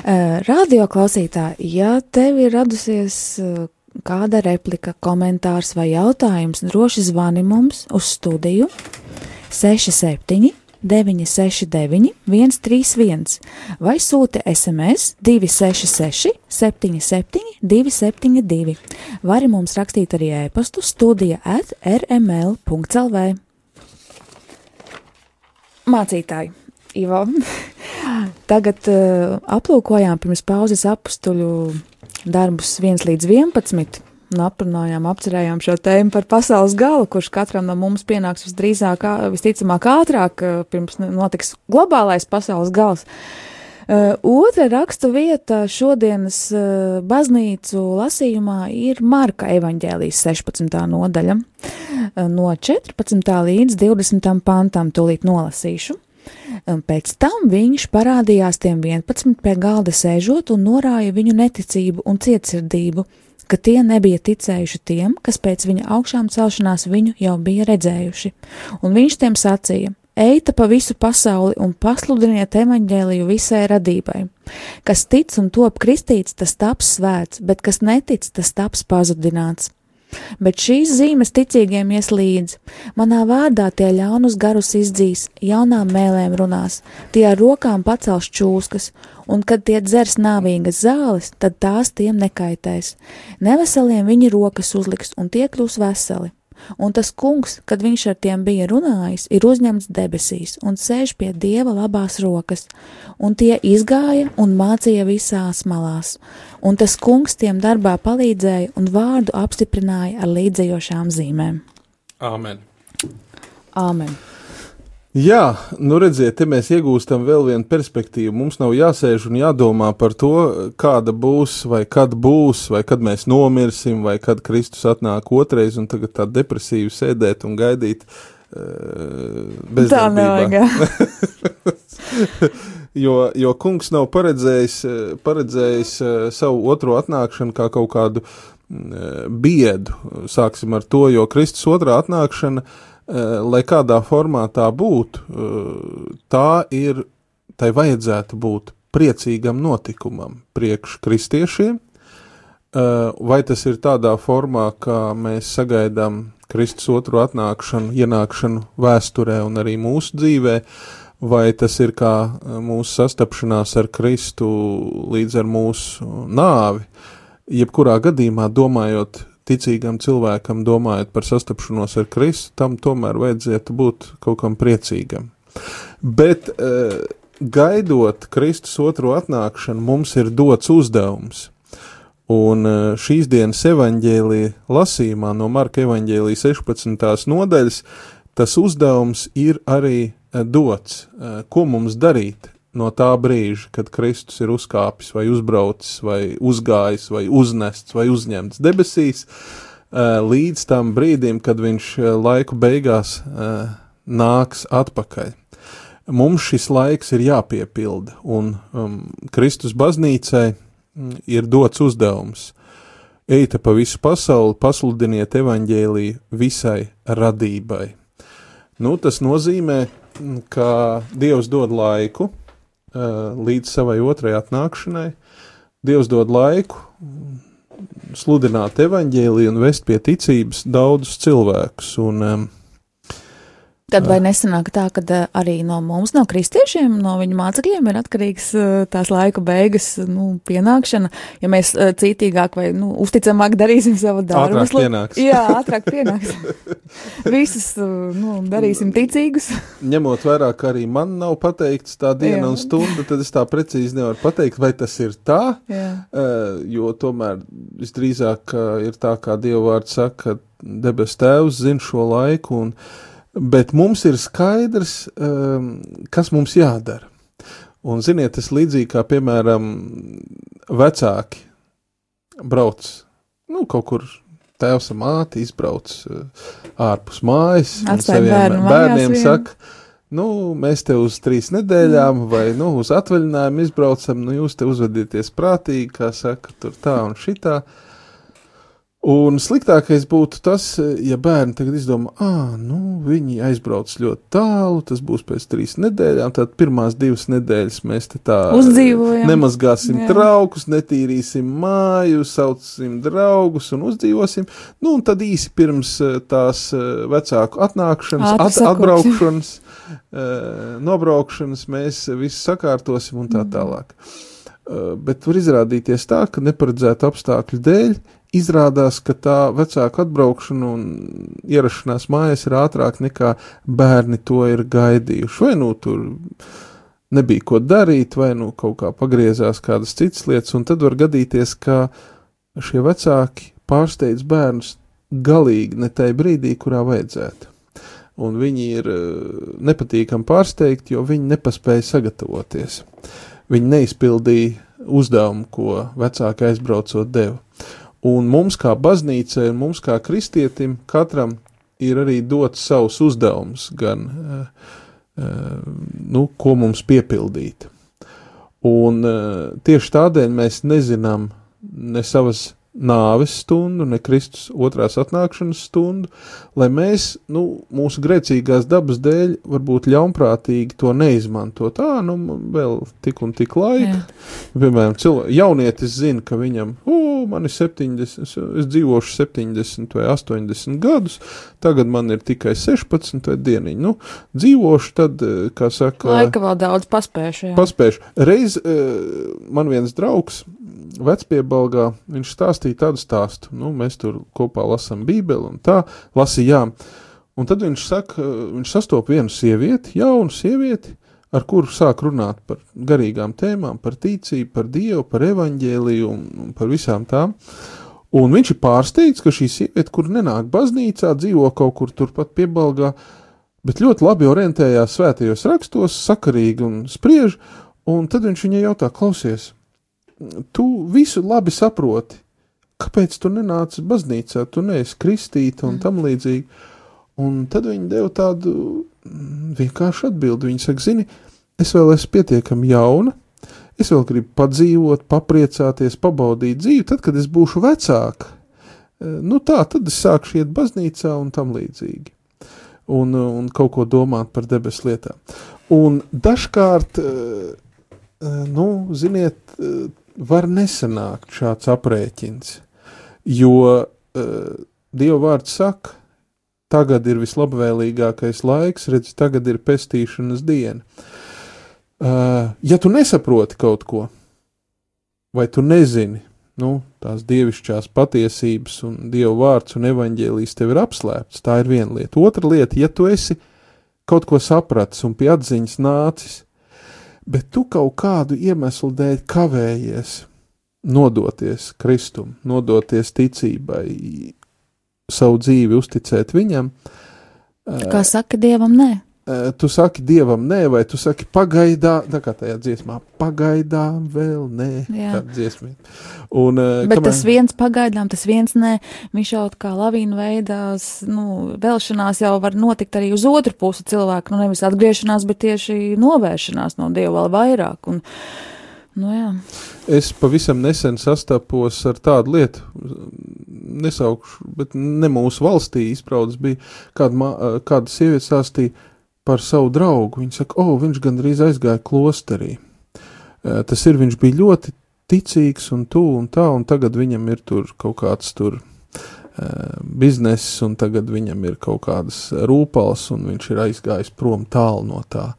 Uh, Radio klausītāji, ja tev ir radusies uh, kāda replika, komentārs vai jautājums, droši zvani mums uz studiju 67 969 131 vai sūti SMS 266 77 272. Vari mums rakstīt arī e-pastu studija at rml.lv. Mācītāji, Ivo, tagad uh, aplūkojām pirms pauzes apstuļu darbus 1 līdz 11 un aprunājām, apcerējām šo tēmu par pasaules galu, kurš katram no mums pienāks visdrīzāk, visticamāk ātrāk, pirms notiks globālais pasaules gals. Uh, otra rakstu vieta šodienas uh, baznīcu lasījumā ir Marka evaņģēlijas 16. nodaļa, uh, no 14. līdz 20. pantam tūlīt nolasīšu. Un pēc tam viņš parādījās tiem 11 pie galda sēžot un norāja viņu neticību un cietsirdību, ka tie nebija ticējuši tiem, kas pēc viņa augšām celšanās viņu jau bija redzējuši. Un viņš tiem sacīja: Eita pa visu pasauli un pasludiniet evaņģēliju visai radībai. Kas tic un top kristīts, tas taps svēts, bet kas netic, tas taps pazudināts. Bet šīs zīmes ticīgiem ies līdzi. Manā vārdā tie ļaunus garus izdzīs, jaunām mēlēm runās, tie ar rokām pacels čūskas, un kad tie dzers nāvīgas zāles, tad tās tiem nekaitēs. Neveseliem viņi rokas uzliks, un tie kļūs veseli un tas kungs, kad viņš ar tiem bija runājis, ir uzņemts debesīs un sēž pie dieva labās rokas, un tie izgāja un mācīja visās malās, un tas kungs tiem darbā palīdzēja un vārdu apstiprināja ar līdzējošām zīmēm. Āmen! Āmen! Jā, nu redziet, te mēs iegūstam vēl vienu perspektīvu. Mums nav jāsēž un jādomā par to, kāda būs, vai kad būs, vai kad mēs nomirsim, vai kad Kristus atnāk otrais, un tagad tā depresīvi sēdēt un gaidīt. Uh, tā nevajag. jo, jo kungs nav paredzējis, paredzējis uh, savu otro atnākšanu kā kaut kādu uh, biedu. Sāksim ar to, jo Kristus otrā atnākšana uh, Eh, lai kādā formā tā būtu, eh, tā ir, tai vajadzētu būt priecīgam notikumam priekš kristiešiem, eh, vai tas ir tādā formā, kā mēs sagaidām Kristus otru atnākšanu, ienākšanu vēsturē un arī mūsu dzīvē, vai tas ir kā mūsu sastapšanās ar Kristu līdz ar mūsu nāvi. Jebkurā gadījumā, domājot ticīgam cilvēkam, domājot par sastapšanos ar Kristu, tam tomēr vajadzētu būt kaut kam priecīgam. Bet uh, gaidot Kristus otro atnākšanu, mums ir dots uzdevums. Un uh, šīs dienas evaņģēlīja lasījumā no Marka evaņģēlīja 16. nodaļas, tas uzdevums ir arī uh, dots, ko mums darīt no tā brīža, kad Kristus ir uzkāpis, vai uzbraucis, vai uzgājis, vai uznests, vai uzņemts debesīs, eh, līdz tam brīdim, kad viņš eh, laiku beigās eh, nāks atpakaļ. Mums šis laiks ir jāpiepilda, un um, Kristus baznīcai mm, ir dots uzdevums. Eita pa visu pasauli, pasludiniet evaņģēlīju visai radībai. Nu, tas nozīmē, ka Dievs dod laiku, līdz savai otrajai atnākšanai. Dievs dod laiku sludināt evaņģēliju un vest pie ticības daudzus cilvēkus. Un, um, Tad vai nesanāk tā, ka eh, arī no mums, no kristiešiem, no viņu mācekļiem ir atkarīgs eh, tās laika beigas nu, pienākšana, ja mēs eh, cītīgāk vai nu, uzticamāk darīsim savu darbu? Ātrāk pienāks. Jā, ātrāk pienāks. Visus nu, darīsim ticīgus. Ņemot vērā, ka arī man nav pateikts tā diena Jā. un stunda, tad es tā precīzi nevaru pateikt, vai tas ir tā, Jā. jo tomēr visdrīzāk ir tā, kā Dieva vārds saka, debes tēvs zina šo laiku un bet mums ir skaidrs, um, kas mums jādara. Un, ziniet, tas līdzīgi kā, piemēram, vecāki brauc nu, kaut kur. Tēvs un māte izbrauc uh, ārpus mājas, un saviem bērnu bērniem saka, nu, mēs te uz trīs nedēļām mm. vai, nu, uz atvaļinājumu izbraucam, nu, jūs te uzvedieties prātīgi, kā saka, tur tā un šitā. Uh, Un sliktākais būtu tas, ja bērni tagad izdomā, ah, nu, viņi aizbrauc ļoti tālu, tas būs pēc trīs nedēļām, tad pirmās divas nedēļas mēs te tā uzdzīvojam. Nemazgāsim Jā. traukus, netīrīsim māju, saucam draugus un uzdzīvosim. Nu, un tad īsi pirms tās vecāku atnākšanas, at, atbraukšanas, nobraukšanas mēs visu sakārtosim un tā mm. tālāk. Bet var izrādīties tā, ka neparedzētu apstākļu dēļ izrādās, ka tā vecāka atbraukšana un ierašanās mājās ir ātrāk nekā bērni to ir gaidījuši. Vai nu tur nebija ko darīt, vai nu kaut kā pagriezās kādas citas lietas, un tad var gadīties, ka šie vecāki pārsteidz bērnus galīgi ne tajā brīdī, kurā vajadzētu. Un viņi ir eh, nepatīkami pārsteigti, jo viņi nepaspēja sagatavoties. Viņi neizpildīja uzdevumu, ko vecāki aizbraucot deva. Un mums, kā baznīcai, un mums, kā kristietim, katram ir arī dots savs uzdevums, gan uh, nu, ko mums piepildīt. Un tieši tādēļ mēs nezinām ne savas nāves stundu, ne Kristus otrās atnākšanas stundu, lai mēs, nu, mūsu grēcīgās dabas dēļ, varbūt ļaunprātīgi to neizmantot. Tā, nu, vēl tik un tik laika. Jā. Piemēram, cilvē, jaunietis zina, ka viņam, o, man ir 70, es dzīvošu 70 vai 80 gadus, tagad man ir tikai 16 vai dieniņi. Nu, dzīvošu tad, kā saka. Laika vēl daudz paspēšu. Jā. Paspēšu. Reiz man viens draugs vecpiebalgā, viņš stāstīja tādu stāstu. Nu, mēs tur kopā lasām Bībeli un tā, lasījām. Un tad viņš saka, viņš sastop vienu sievieti, jaunu sievieti, ar kuru sāk runāt par garīgām tēmām, par ticību, par Dievu, par evaņģēliju un, par visām tām. Un viņš ir pārsteigts, ka šī sieviete, kur nenāk baznīcā, dzīvo kaut kur turpat piebalgā, bet ļoti labi orientējās svētajos rakstos, sakarīgi un spriež, un tad viņš viņai jautā, klausies, tu visu labi saproti. Kāpēc tu nenāci baznīcā, tu neesi kristīta un mm. tam līdzīgi? Un tad viņi deva tādu mm, vienkāršu atbildi. Viņi saka, zini, es vēl esmu pietiekami jauna, es vēl gribu padzīvot, papriecāties, pabaudīt dzīvi, tad, kad es būšu vecāka. E, nu tā, tad es sākšu iet baznīcā un tam līdzīgi. Un, un kaut ko domāt par debesu lietām. Un dažkārt, e, e, nu, ziniet, var nesanākt šāds aprēķins, jo uh, Dieva vārds saka, tagad ir vislabvēlīgākais laiks, redz, tagad ir pestīšanas diena. Uh, ja tu nesaproti kaut ko, vai tu nezini, nu, tās dievišķās patiesības un Dieva vārds un evaņģēlijas tev ir apslēpts, tā ir viena lieta. Otra lieta, ja tu esi kaut ko sapratis un pie atziņas nācis, bet tu kaut kādu iemeslu dēļ kavējies nodoties Kristum, nodoties ticībai, savu dzīvi uzticēt viņam. Kā saka Dievam, nē? Eh, tu saki dievam, nē, vai tu saki pagaidām, tā kā tajā dziesmā, pagaidām vēl nē, tā dziesmā. Un, uh, Bet kamēr... tas viens pagaidām, tas viens nē, viņš jau kā lavīna veidās, nu, vēlšanās jau var notikt arī uz otru pusi cilvēku, nu, nevis atgriešanās, bet tieši novēršanās no dieva vēl vairāk. Un, Nu, jā. es pavisam nesen sastapos ar tādu lietu, nesaukšu, bet ne mūsu valstī izpraudas bija kāda, kāda sieviete stāstīja, par savu draugu. Viņa saka, o, oh, viņš gandrīz aizgāja klosterī. Tas ir, viņš bija ļoti ticīgs un tu un tā, un tagad viņam ir tur kaut kāds tur bizness, un tagad viņam ir kaut kādas rūpals, un viņš ir aizgājis prom tālu no tā.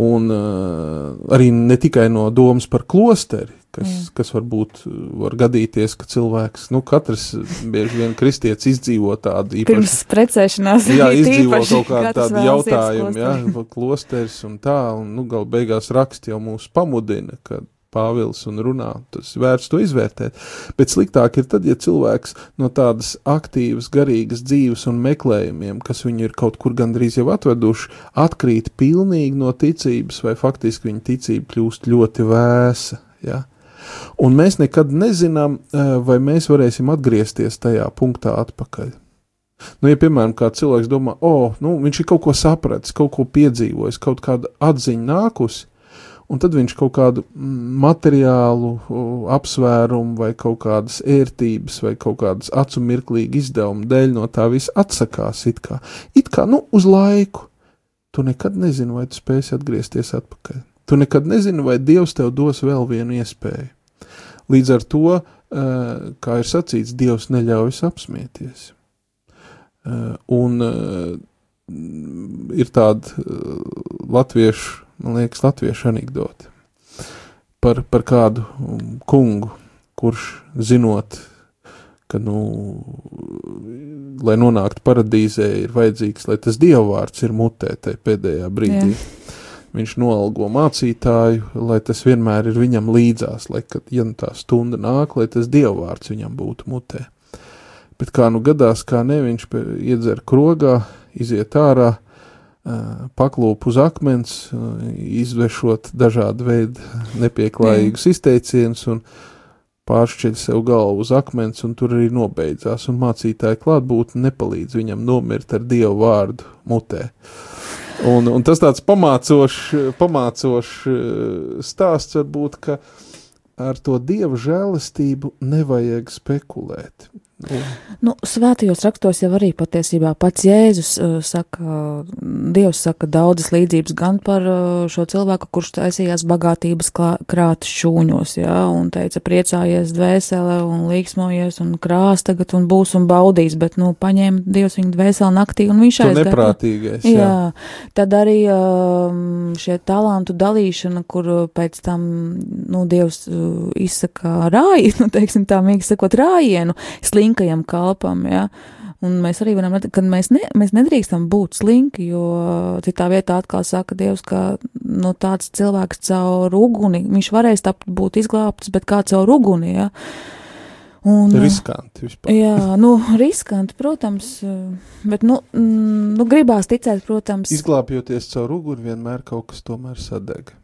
Un uh, arī ne tikai no domas par klosteri, kas, mm. kas varbūt var gadīties, ka cilvēks, nu, katrs bieži vien kristietis izdzīvo tādu īpašu. Pirms precēšanās. Jā, izdzīvo kaut kādu tādu jautājumu, jā, klosteris un tā, un, nu, gal beigās raksti jau mūs pamudina, ka Pāvils un runā, tas vērts to izvērtēt. Bet sliktāk ir tad, ja cilvēks no tādas aktīvas, garīgas dzīves un meklējumiem, kas viņu ir kaut kur gandrīz jau atveduši, atkrīt pilnīgi no ticības, vai faktiski viņa ticība kļūst ļoti vēsa. Ja? Un mēs nekad nezinām, eh, vai mēs varēsim atgriezties tajā punktā atpakaļ. Nu, ja, piemēram, cilvēks domā, o, oh, nu, viņš ir kaut ko sapratis, kaut ko piedzīvojis, kaut kāda atziņa nākusi, un tad viņš kaut kādu materiālu apsvērumu vai kaut kādas ērtības vai kaut kādas acu mirklīgi izdevumu dēļ no tā visa atsakās it kā. It kā, nu, uz laiku. Tu nekad nezini, vai tu spēsi atgriezties atpakaļ. Tu nekad nezini, vai Dievs tev dos vēl vienu iespēju. Līdz ar to, eh, kā ir sacīts, Dievs neļaujas apsmieties. Eh, un eh, ir tāda latviešu, man liekas, latviešu anekdote par, par kādu kungu, kurš zinot, ka, nu, lai nonāktu paradīzē, ir vajadzīgs, lai tas dievvvārds ir mutē tajā pēdējā brīdī. Jā viņš noalgo mācītāju, lai tas vienmēr ir viņam līdzās, lai, kad, ja nu tā stunda nāk, lai tas dievvvārds viņam būtu mutē. Bet kā nu gadās, kā ne, viņš iedzer krogā, iziet ārā, paklūp uz akmens, izvešot dažādu veidu nepieklājīgus izteicienus un pāršķiļ sev galvu uz akmens, un tur arī nobeidzās, un mācītāja klātbūtne nepalīdz viņam nomirt ar dievu vārdu mutē. Un, un tas tāds pamācošs, pamācošs eh, stāsts varbūt, ka ar to dieva žēlastību nevajag spekulēt. Nu, svētajos rakstos jau arī patiesībā pats Jēzus uh, saka, Dievs saka daudzas līdzības gan par uh, šo cilvēku, kurš taisījās bagātības klā, krāta šūņos, jā, un teica priecājies dvēsele un līksmojies un krās tagad un būs un baudīs, bet, nu, paņēma Dievs viņu dvēseli naktī un viņš aizgāja. Neprātīgais, jā. jā. Tad arī uh, šie talantu dalīšana, kur pēc tam, nu, Dievs uh, izsaka rāji, nu, teiksim tā, mīgi sakot, rājienu, slinki slinkajam kalpam, ja. Un mēs arī varam, ka mēs, ne, mēs nedrīkstam būt slinki, jo citā vietā atkal saka Dievs, ka nu, tāds cilvēks caur uguni, viņš varēs tapt būt izglābts, bet kā caur uguni, ja. Un, riskanti vispār. Jā, nu, riskanti, protams, bet, nu, nu gribās ticēt, protams. Izglābjoties caur uguni, vienmēr kaut kas tomēr sadeg.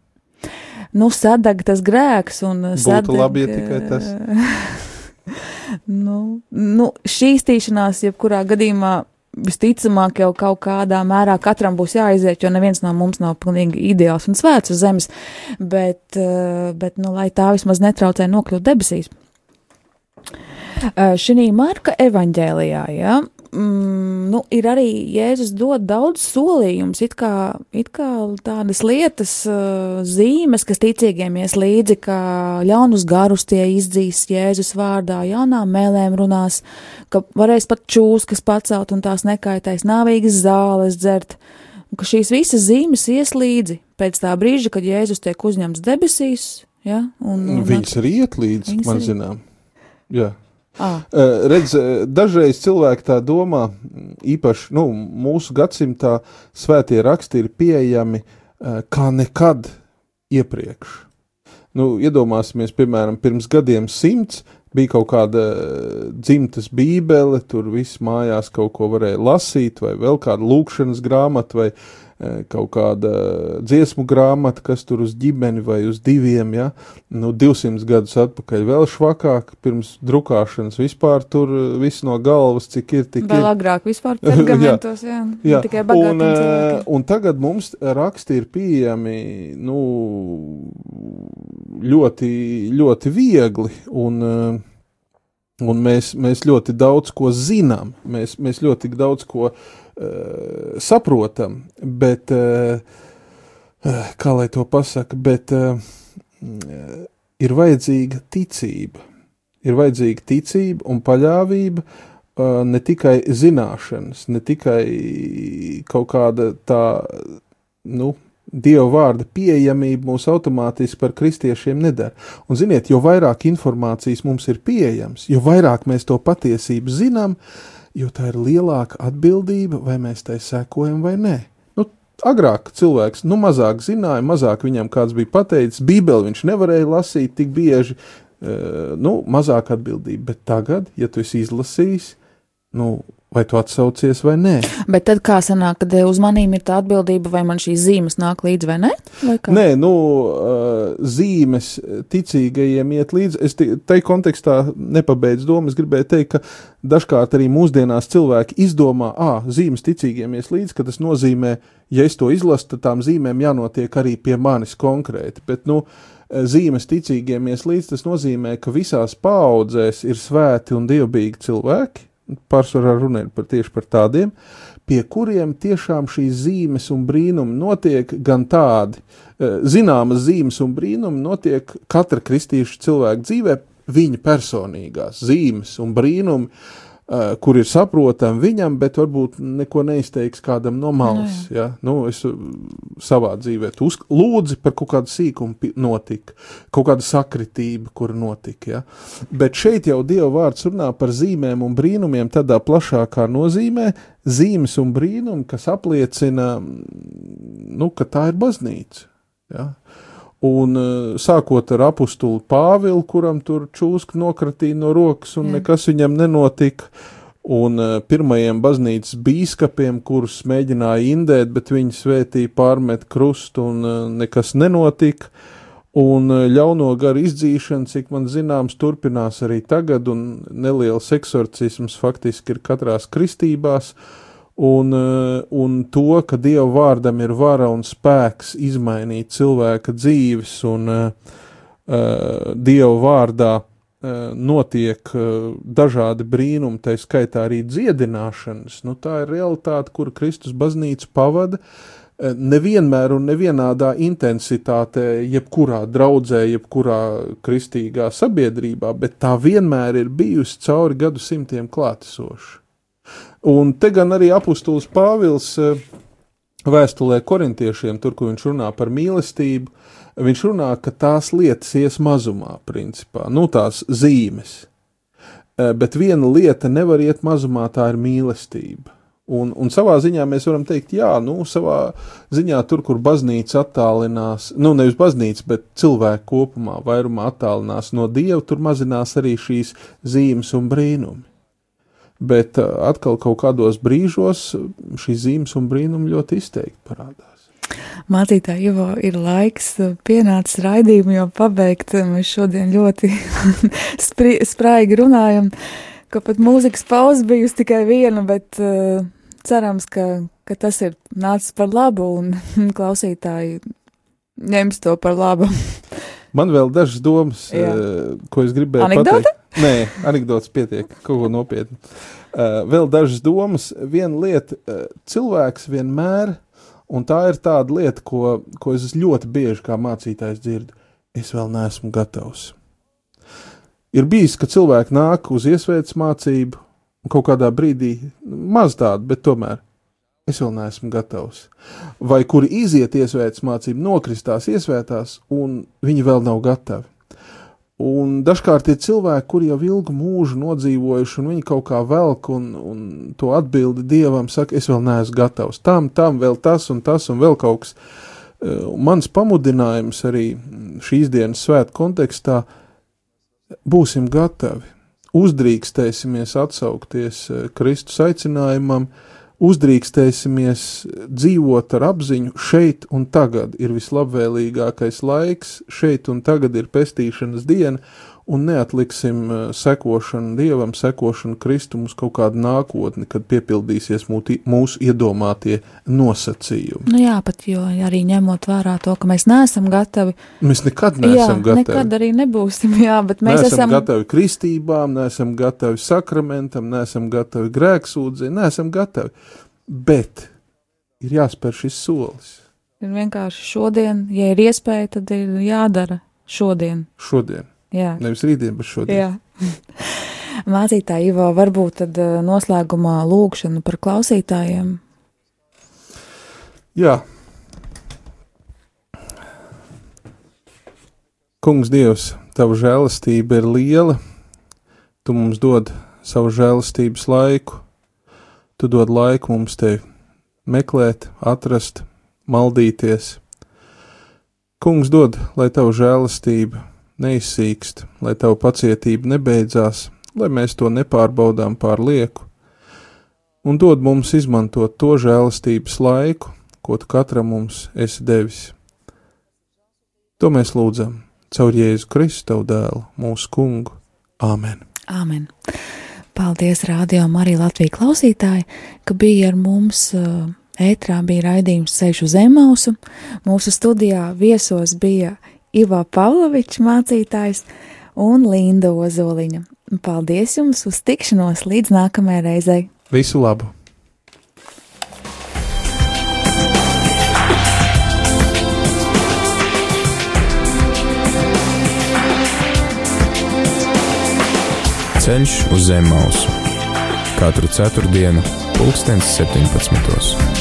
Nu, sadeg tas grēks un Būtu sadeg. Būtu labi, ja tikai tas. Nu, nu, šīs tīšanās, jebkurā gadījumā, visticamāk, jau kaut kādā mērā katram būs jāiziet, jo neviens no mums nav pilnīgi ideāls un svēts uz zemes, bet, eh, bet nu, lai tā vismaz netraucē nokļūt debesīs. Eh, šī Marka evaņģēlijā, ja, mm, nu, ir arī Jēzus dod daudz solījumus, it kā, it kā tādas lietas, uh, zīmes, kas ticīgiem ies līdzi, ka ļaunus garus tie izdzīs Jēzus vārdā, jaunām mēlēm runās, ka varēs pat čūskas pacelt un tās nekaitēs, nāvīgas zāles dzert, un ka šīs visas zīmes ies līdzi pēc tā brīža, kad Jēzus tiek uzņemts debesīs. Ja, un, un, Viņas arī iet līdzi, man zinām. Jā. Ah. Redz, dažreiz cilvēki tā domā, īpaši nu, mūsu gadsimtā svētie raksti ir pieejami kā nekad iepriekš. Nu, iedomāsimies, piemēram, pirms gadiem simts bija kaut kāda dzimtas bībele, tur viss mājās kaut ko varēja lasīt, vai vēl kāda lūkšanas grāmata, vai Eh, kaut kāda dziesmu grāmata, kas tur uz ģimeni vai uz diviem, ja, nu, 200 gadus atpakaļ vēl švakāk, pirms drukāšanas vispār tur eh, viss no galvas, cik ir, tik vēl ir. agrāk vispār pergamentos, jā, jā. tikai bagātiem un, eh, cilvēkiem. Un tagad mums raksti ir pieejami, nu, ļoti, ļoti viegli, un, un mēs, mēs ļoti daudz ko zinām, mēs, mēs ļoti daudz ko uh, saprotam, bet, uh, kā lai to pasaka, bet uh, ir vajadzīga ticība. Ir vajadzīga ticība un paļāvība, ne tikai zināšanas, ne tikai kaut kāda tā, nu, Dieva vārda pieejamība mūs automātiski par kristiešiem nedara. Un, ziniet, jo vairāk informācijas mums ir pieejams, jo vairāk mēs to patiesību zinām, uh, jo tā ir lielāka atbildība, vai mēs tai sekojam vai nē. Nu, agrāk cilvēks nu, mazāk zināja, mazāk viņam kāds bija pateicis, Bībeli viņš nevarēja lasīt tik bieži, uh, nu, mazāk atbildība. Bet tagad, ja tu esi izlasījis, nu, vai tu atsaucies vai nē. Bet tad kā sanāk, kad uz manīm ir tā atbildība, vai man šīs zīmes nāk līdzi vai nē? Vai nē, nu, uh, zīmes ticīgajiem iet līdzi. Es tai kontekstā nepabeidzu domu. Es gribēju teikt, ka dažkārt arī mūsdienās cilvēki izdomā, ah, zīmes ticīgiem ies līdzi, ka tas nozīmē, ja es to izlasu, tad tām zīmēm jānotiek arī pie manis konkrēti. Bet, nu, zīmes ticīgiem ies līdzi, tas nozīmē, ka visās paudzēs ir svēti un dievbijīgi cilvēki, pārsvarā runa ir par tieši par tādiem, pie kuriem tiešām šīs zīmes un brīnumi notiek gan tādi, eh, zināmas zīmes un brīnumi notiek katra kristīša cilvēka dzīvē, viņa personīgās zīmes un brīnumi, kur ir saprotami viņam, bet varbūt neko neizteiks kādam no malas. Mm. Ja? Nu, es uh, savā dzīvē lūdzu par kaut kādu sīkumu notika, kaut kāda sakritība, kur notika. Ja? Bet šeit jau Dieva vārds runā par zīmēm un brīnumiem tādā plašākā nozīmē, zīmes un brīnumi, kas apliecina, nu, ka tā ir baznīca. Ja? Un uh, sākot ar apustulu Pāvilu, kuram tur čūska nokratīja no rokas un Jā. nekas viņam nenotika, un uh, pirmajiem baznīcas bīskapiem, kurus mēģināja indēt, bet viņi svētīja pārmet krustu un uh, nekas nenotika, un ļauno garu izdzīšana, cik man zināms, turpinās arī tagad, un neliels eksorcisms faktiski ir katrās kristībās, uh, un to, ka Dieva vārdam ir vara un spēks izmainīt cilvēka dzīves, un uh, Dieva vārdā uh, notiek uh, dažādi brīnumi, tā skaitā arī dziedināšanas. Nu, tā ir realitāte, kuru Kristus baznīca pavada. Nevienmēr un nevienādā intensitātē, jebkurā draudzē, jebkurā kristīgā sabiedrībā, bet tā vienmēr ir bijusi cauri gadsimtiem klātesoša. Un te gan arī apustulis Pāvils eh, vēstulē korintiešiem, tur, kur viņš runā par mīlestību, viņš runā, ka tās lietas ies mazumā, principā, nu tās zīmes. Eh, bet viena lieta nevar iet mazumā, tā ir mīlestība. Un, un savā ziņā mēs varam teikt, jā, nu, savā ziņā tur, kur baznīca attālinās, nu, nevis baznīca, bet cilvēku kopumā vairumā attālinās no Dieva, tur mazinās arī šīs zīmes un brīnumi bet uh, atkal kaut kādos brīžos šīs zīmes un brīnumi ļoti izteikti parādās. Mācītāji, Ivo, ir laiks uh, pienācis raidījumu jau pabeigt. Mēs šodien ļoti spraigi runājam, ka pat mūzikas pauze bijusi tikai viena, bet uh, cerams, ka, ka tas ir nācis par labu un klausītāji ņems to par labu. Man vēl dažas domas, Jā. uh, ko es gribēju Anekdote? pateikt. Nē, anekdotas pietiek, kaut ko nopietnu. Uh, vēl dažas domas. Viena lieta, uh, cilvēks vienmēr, un tā ir tāda lieta, ko, ko es ļoti bieži kā mācītājs dzirdu, es vēl neesmu gatavs. Ir bijis, ka cilvēki nāk uz iesvētas mācību, un kaut kādā brīdī maz tādu, bet tomēr es vēl neesmu gatavs. Vai kuri iziet iesvētas mācību, nokristās iesvētās, un viņi vēl nav gatavi. Un dažkārt ir cilvēki, kuri jau ilgu mūžu nodzīvojuši, un viņi kaut kā velk un, un to atbildi dievam, saka, es vēl neesmu gatavs tam, tam, vēl tas un tas un vēl kaut kas. Uh, mans pamudinājums arī šīs dienas svētku kontekstā - būsim gatavi, uzdrīkstēsimies atsaukties uh, Kristus aicinājumam, uh, uzdrīkstēsimies dzīvot ar apziņu, šeit un tagad ir vislabvēlīgākais laiks, šeit un tagad ir pestīšanas diena, un neatliksim eh, sekošanu Dievam, sekošanu Kristum uz kaut kādu nākotni, kad piepildīsies mūti, mūsu iedomātie nosacījumi. Nu jā, pat jo arī ņemot vērā to, ka mēs neesam gatavi. Mēs nekad neesam jā, gatavi. Nekad arī nebūsim, jā, bet mēs neesam esam gatavi kristībām, neesam gatavi sakramentam, neesam gatavi grēksūdzē, neesam gatavi. Bet ir jāspēr šis solis. Ir vienkārši šodien, ja ir iespēja, tad ir jādara šodien. Šodien. Jā. Nevis rītdien, bet šodien. Mācītāji, Ivo, varbūt tad eh, noslēgumā lūkšana par klausītājiem. Jā. Kungs, Dievs, Tava žēlastība ir liela. Tu mums dod savu žēlastības laiku. Tu dod laiku mums Tevi meklēt, atrast, maldīties. Kungs dod, lai Tava žēlastība neizsīkst, lai tavu pacietība nebeidzās, lai mēs to nepārbaudām pār lieku, un dod mums izmantot to žēlastības laiku, ko tu katram mums esi devis. To mēs lūdzam caur Jēzu Kristu, dēlu, mūsu kungu. Āmen! Āmen! Paldies, Rādio Marija Latvijas klausītāji, ka bija ar mums. Ētrā bija raidījums Ceļš uz Zemausu. Mūsu studijā viesos bija Ivo Pavlovičs mācītājs un Linda Ozoliņa. Paldies jums uz tikšanos līdz nākamajai reizei! Visu labu! Ceļš uz zem mausu katru ceturtdienu, pulkstens 17.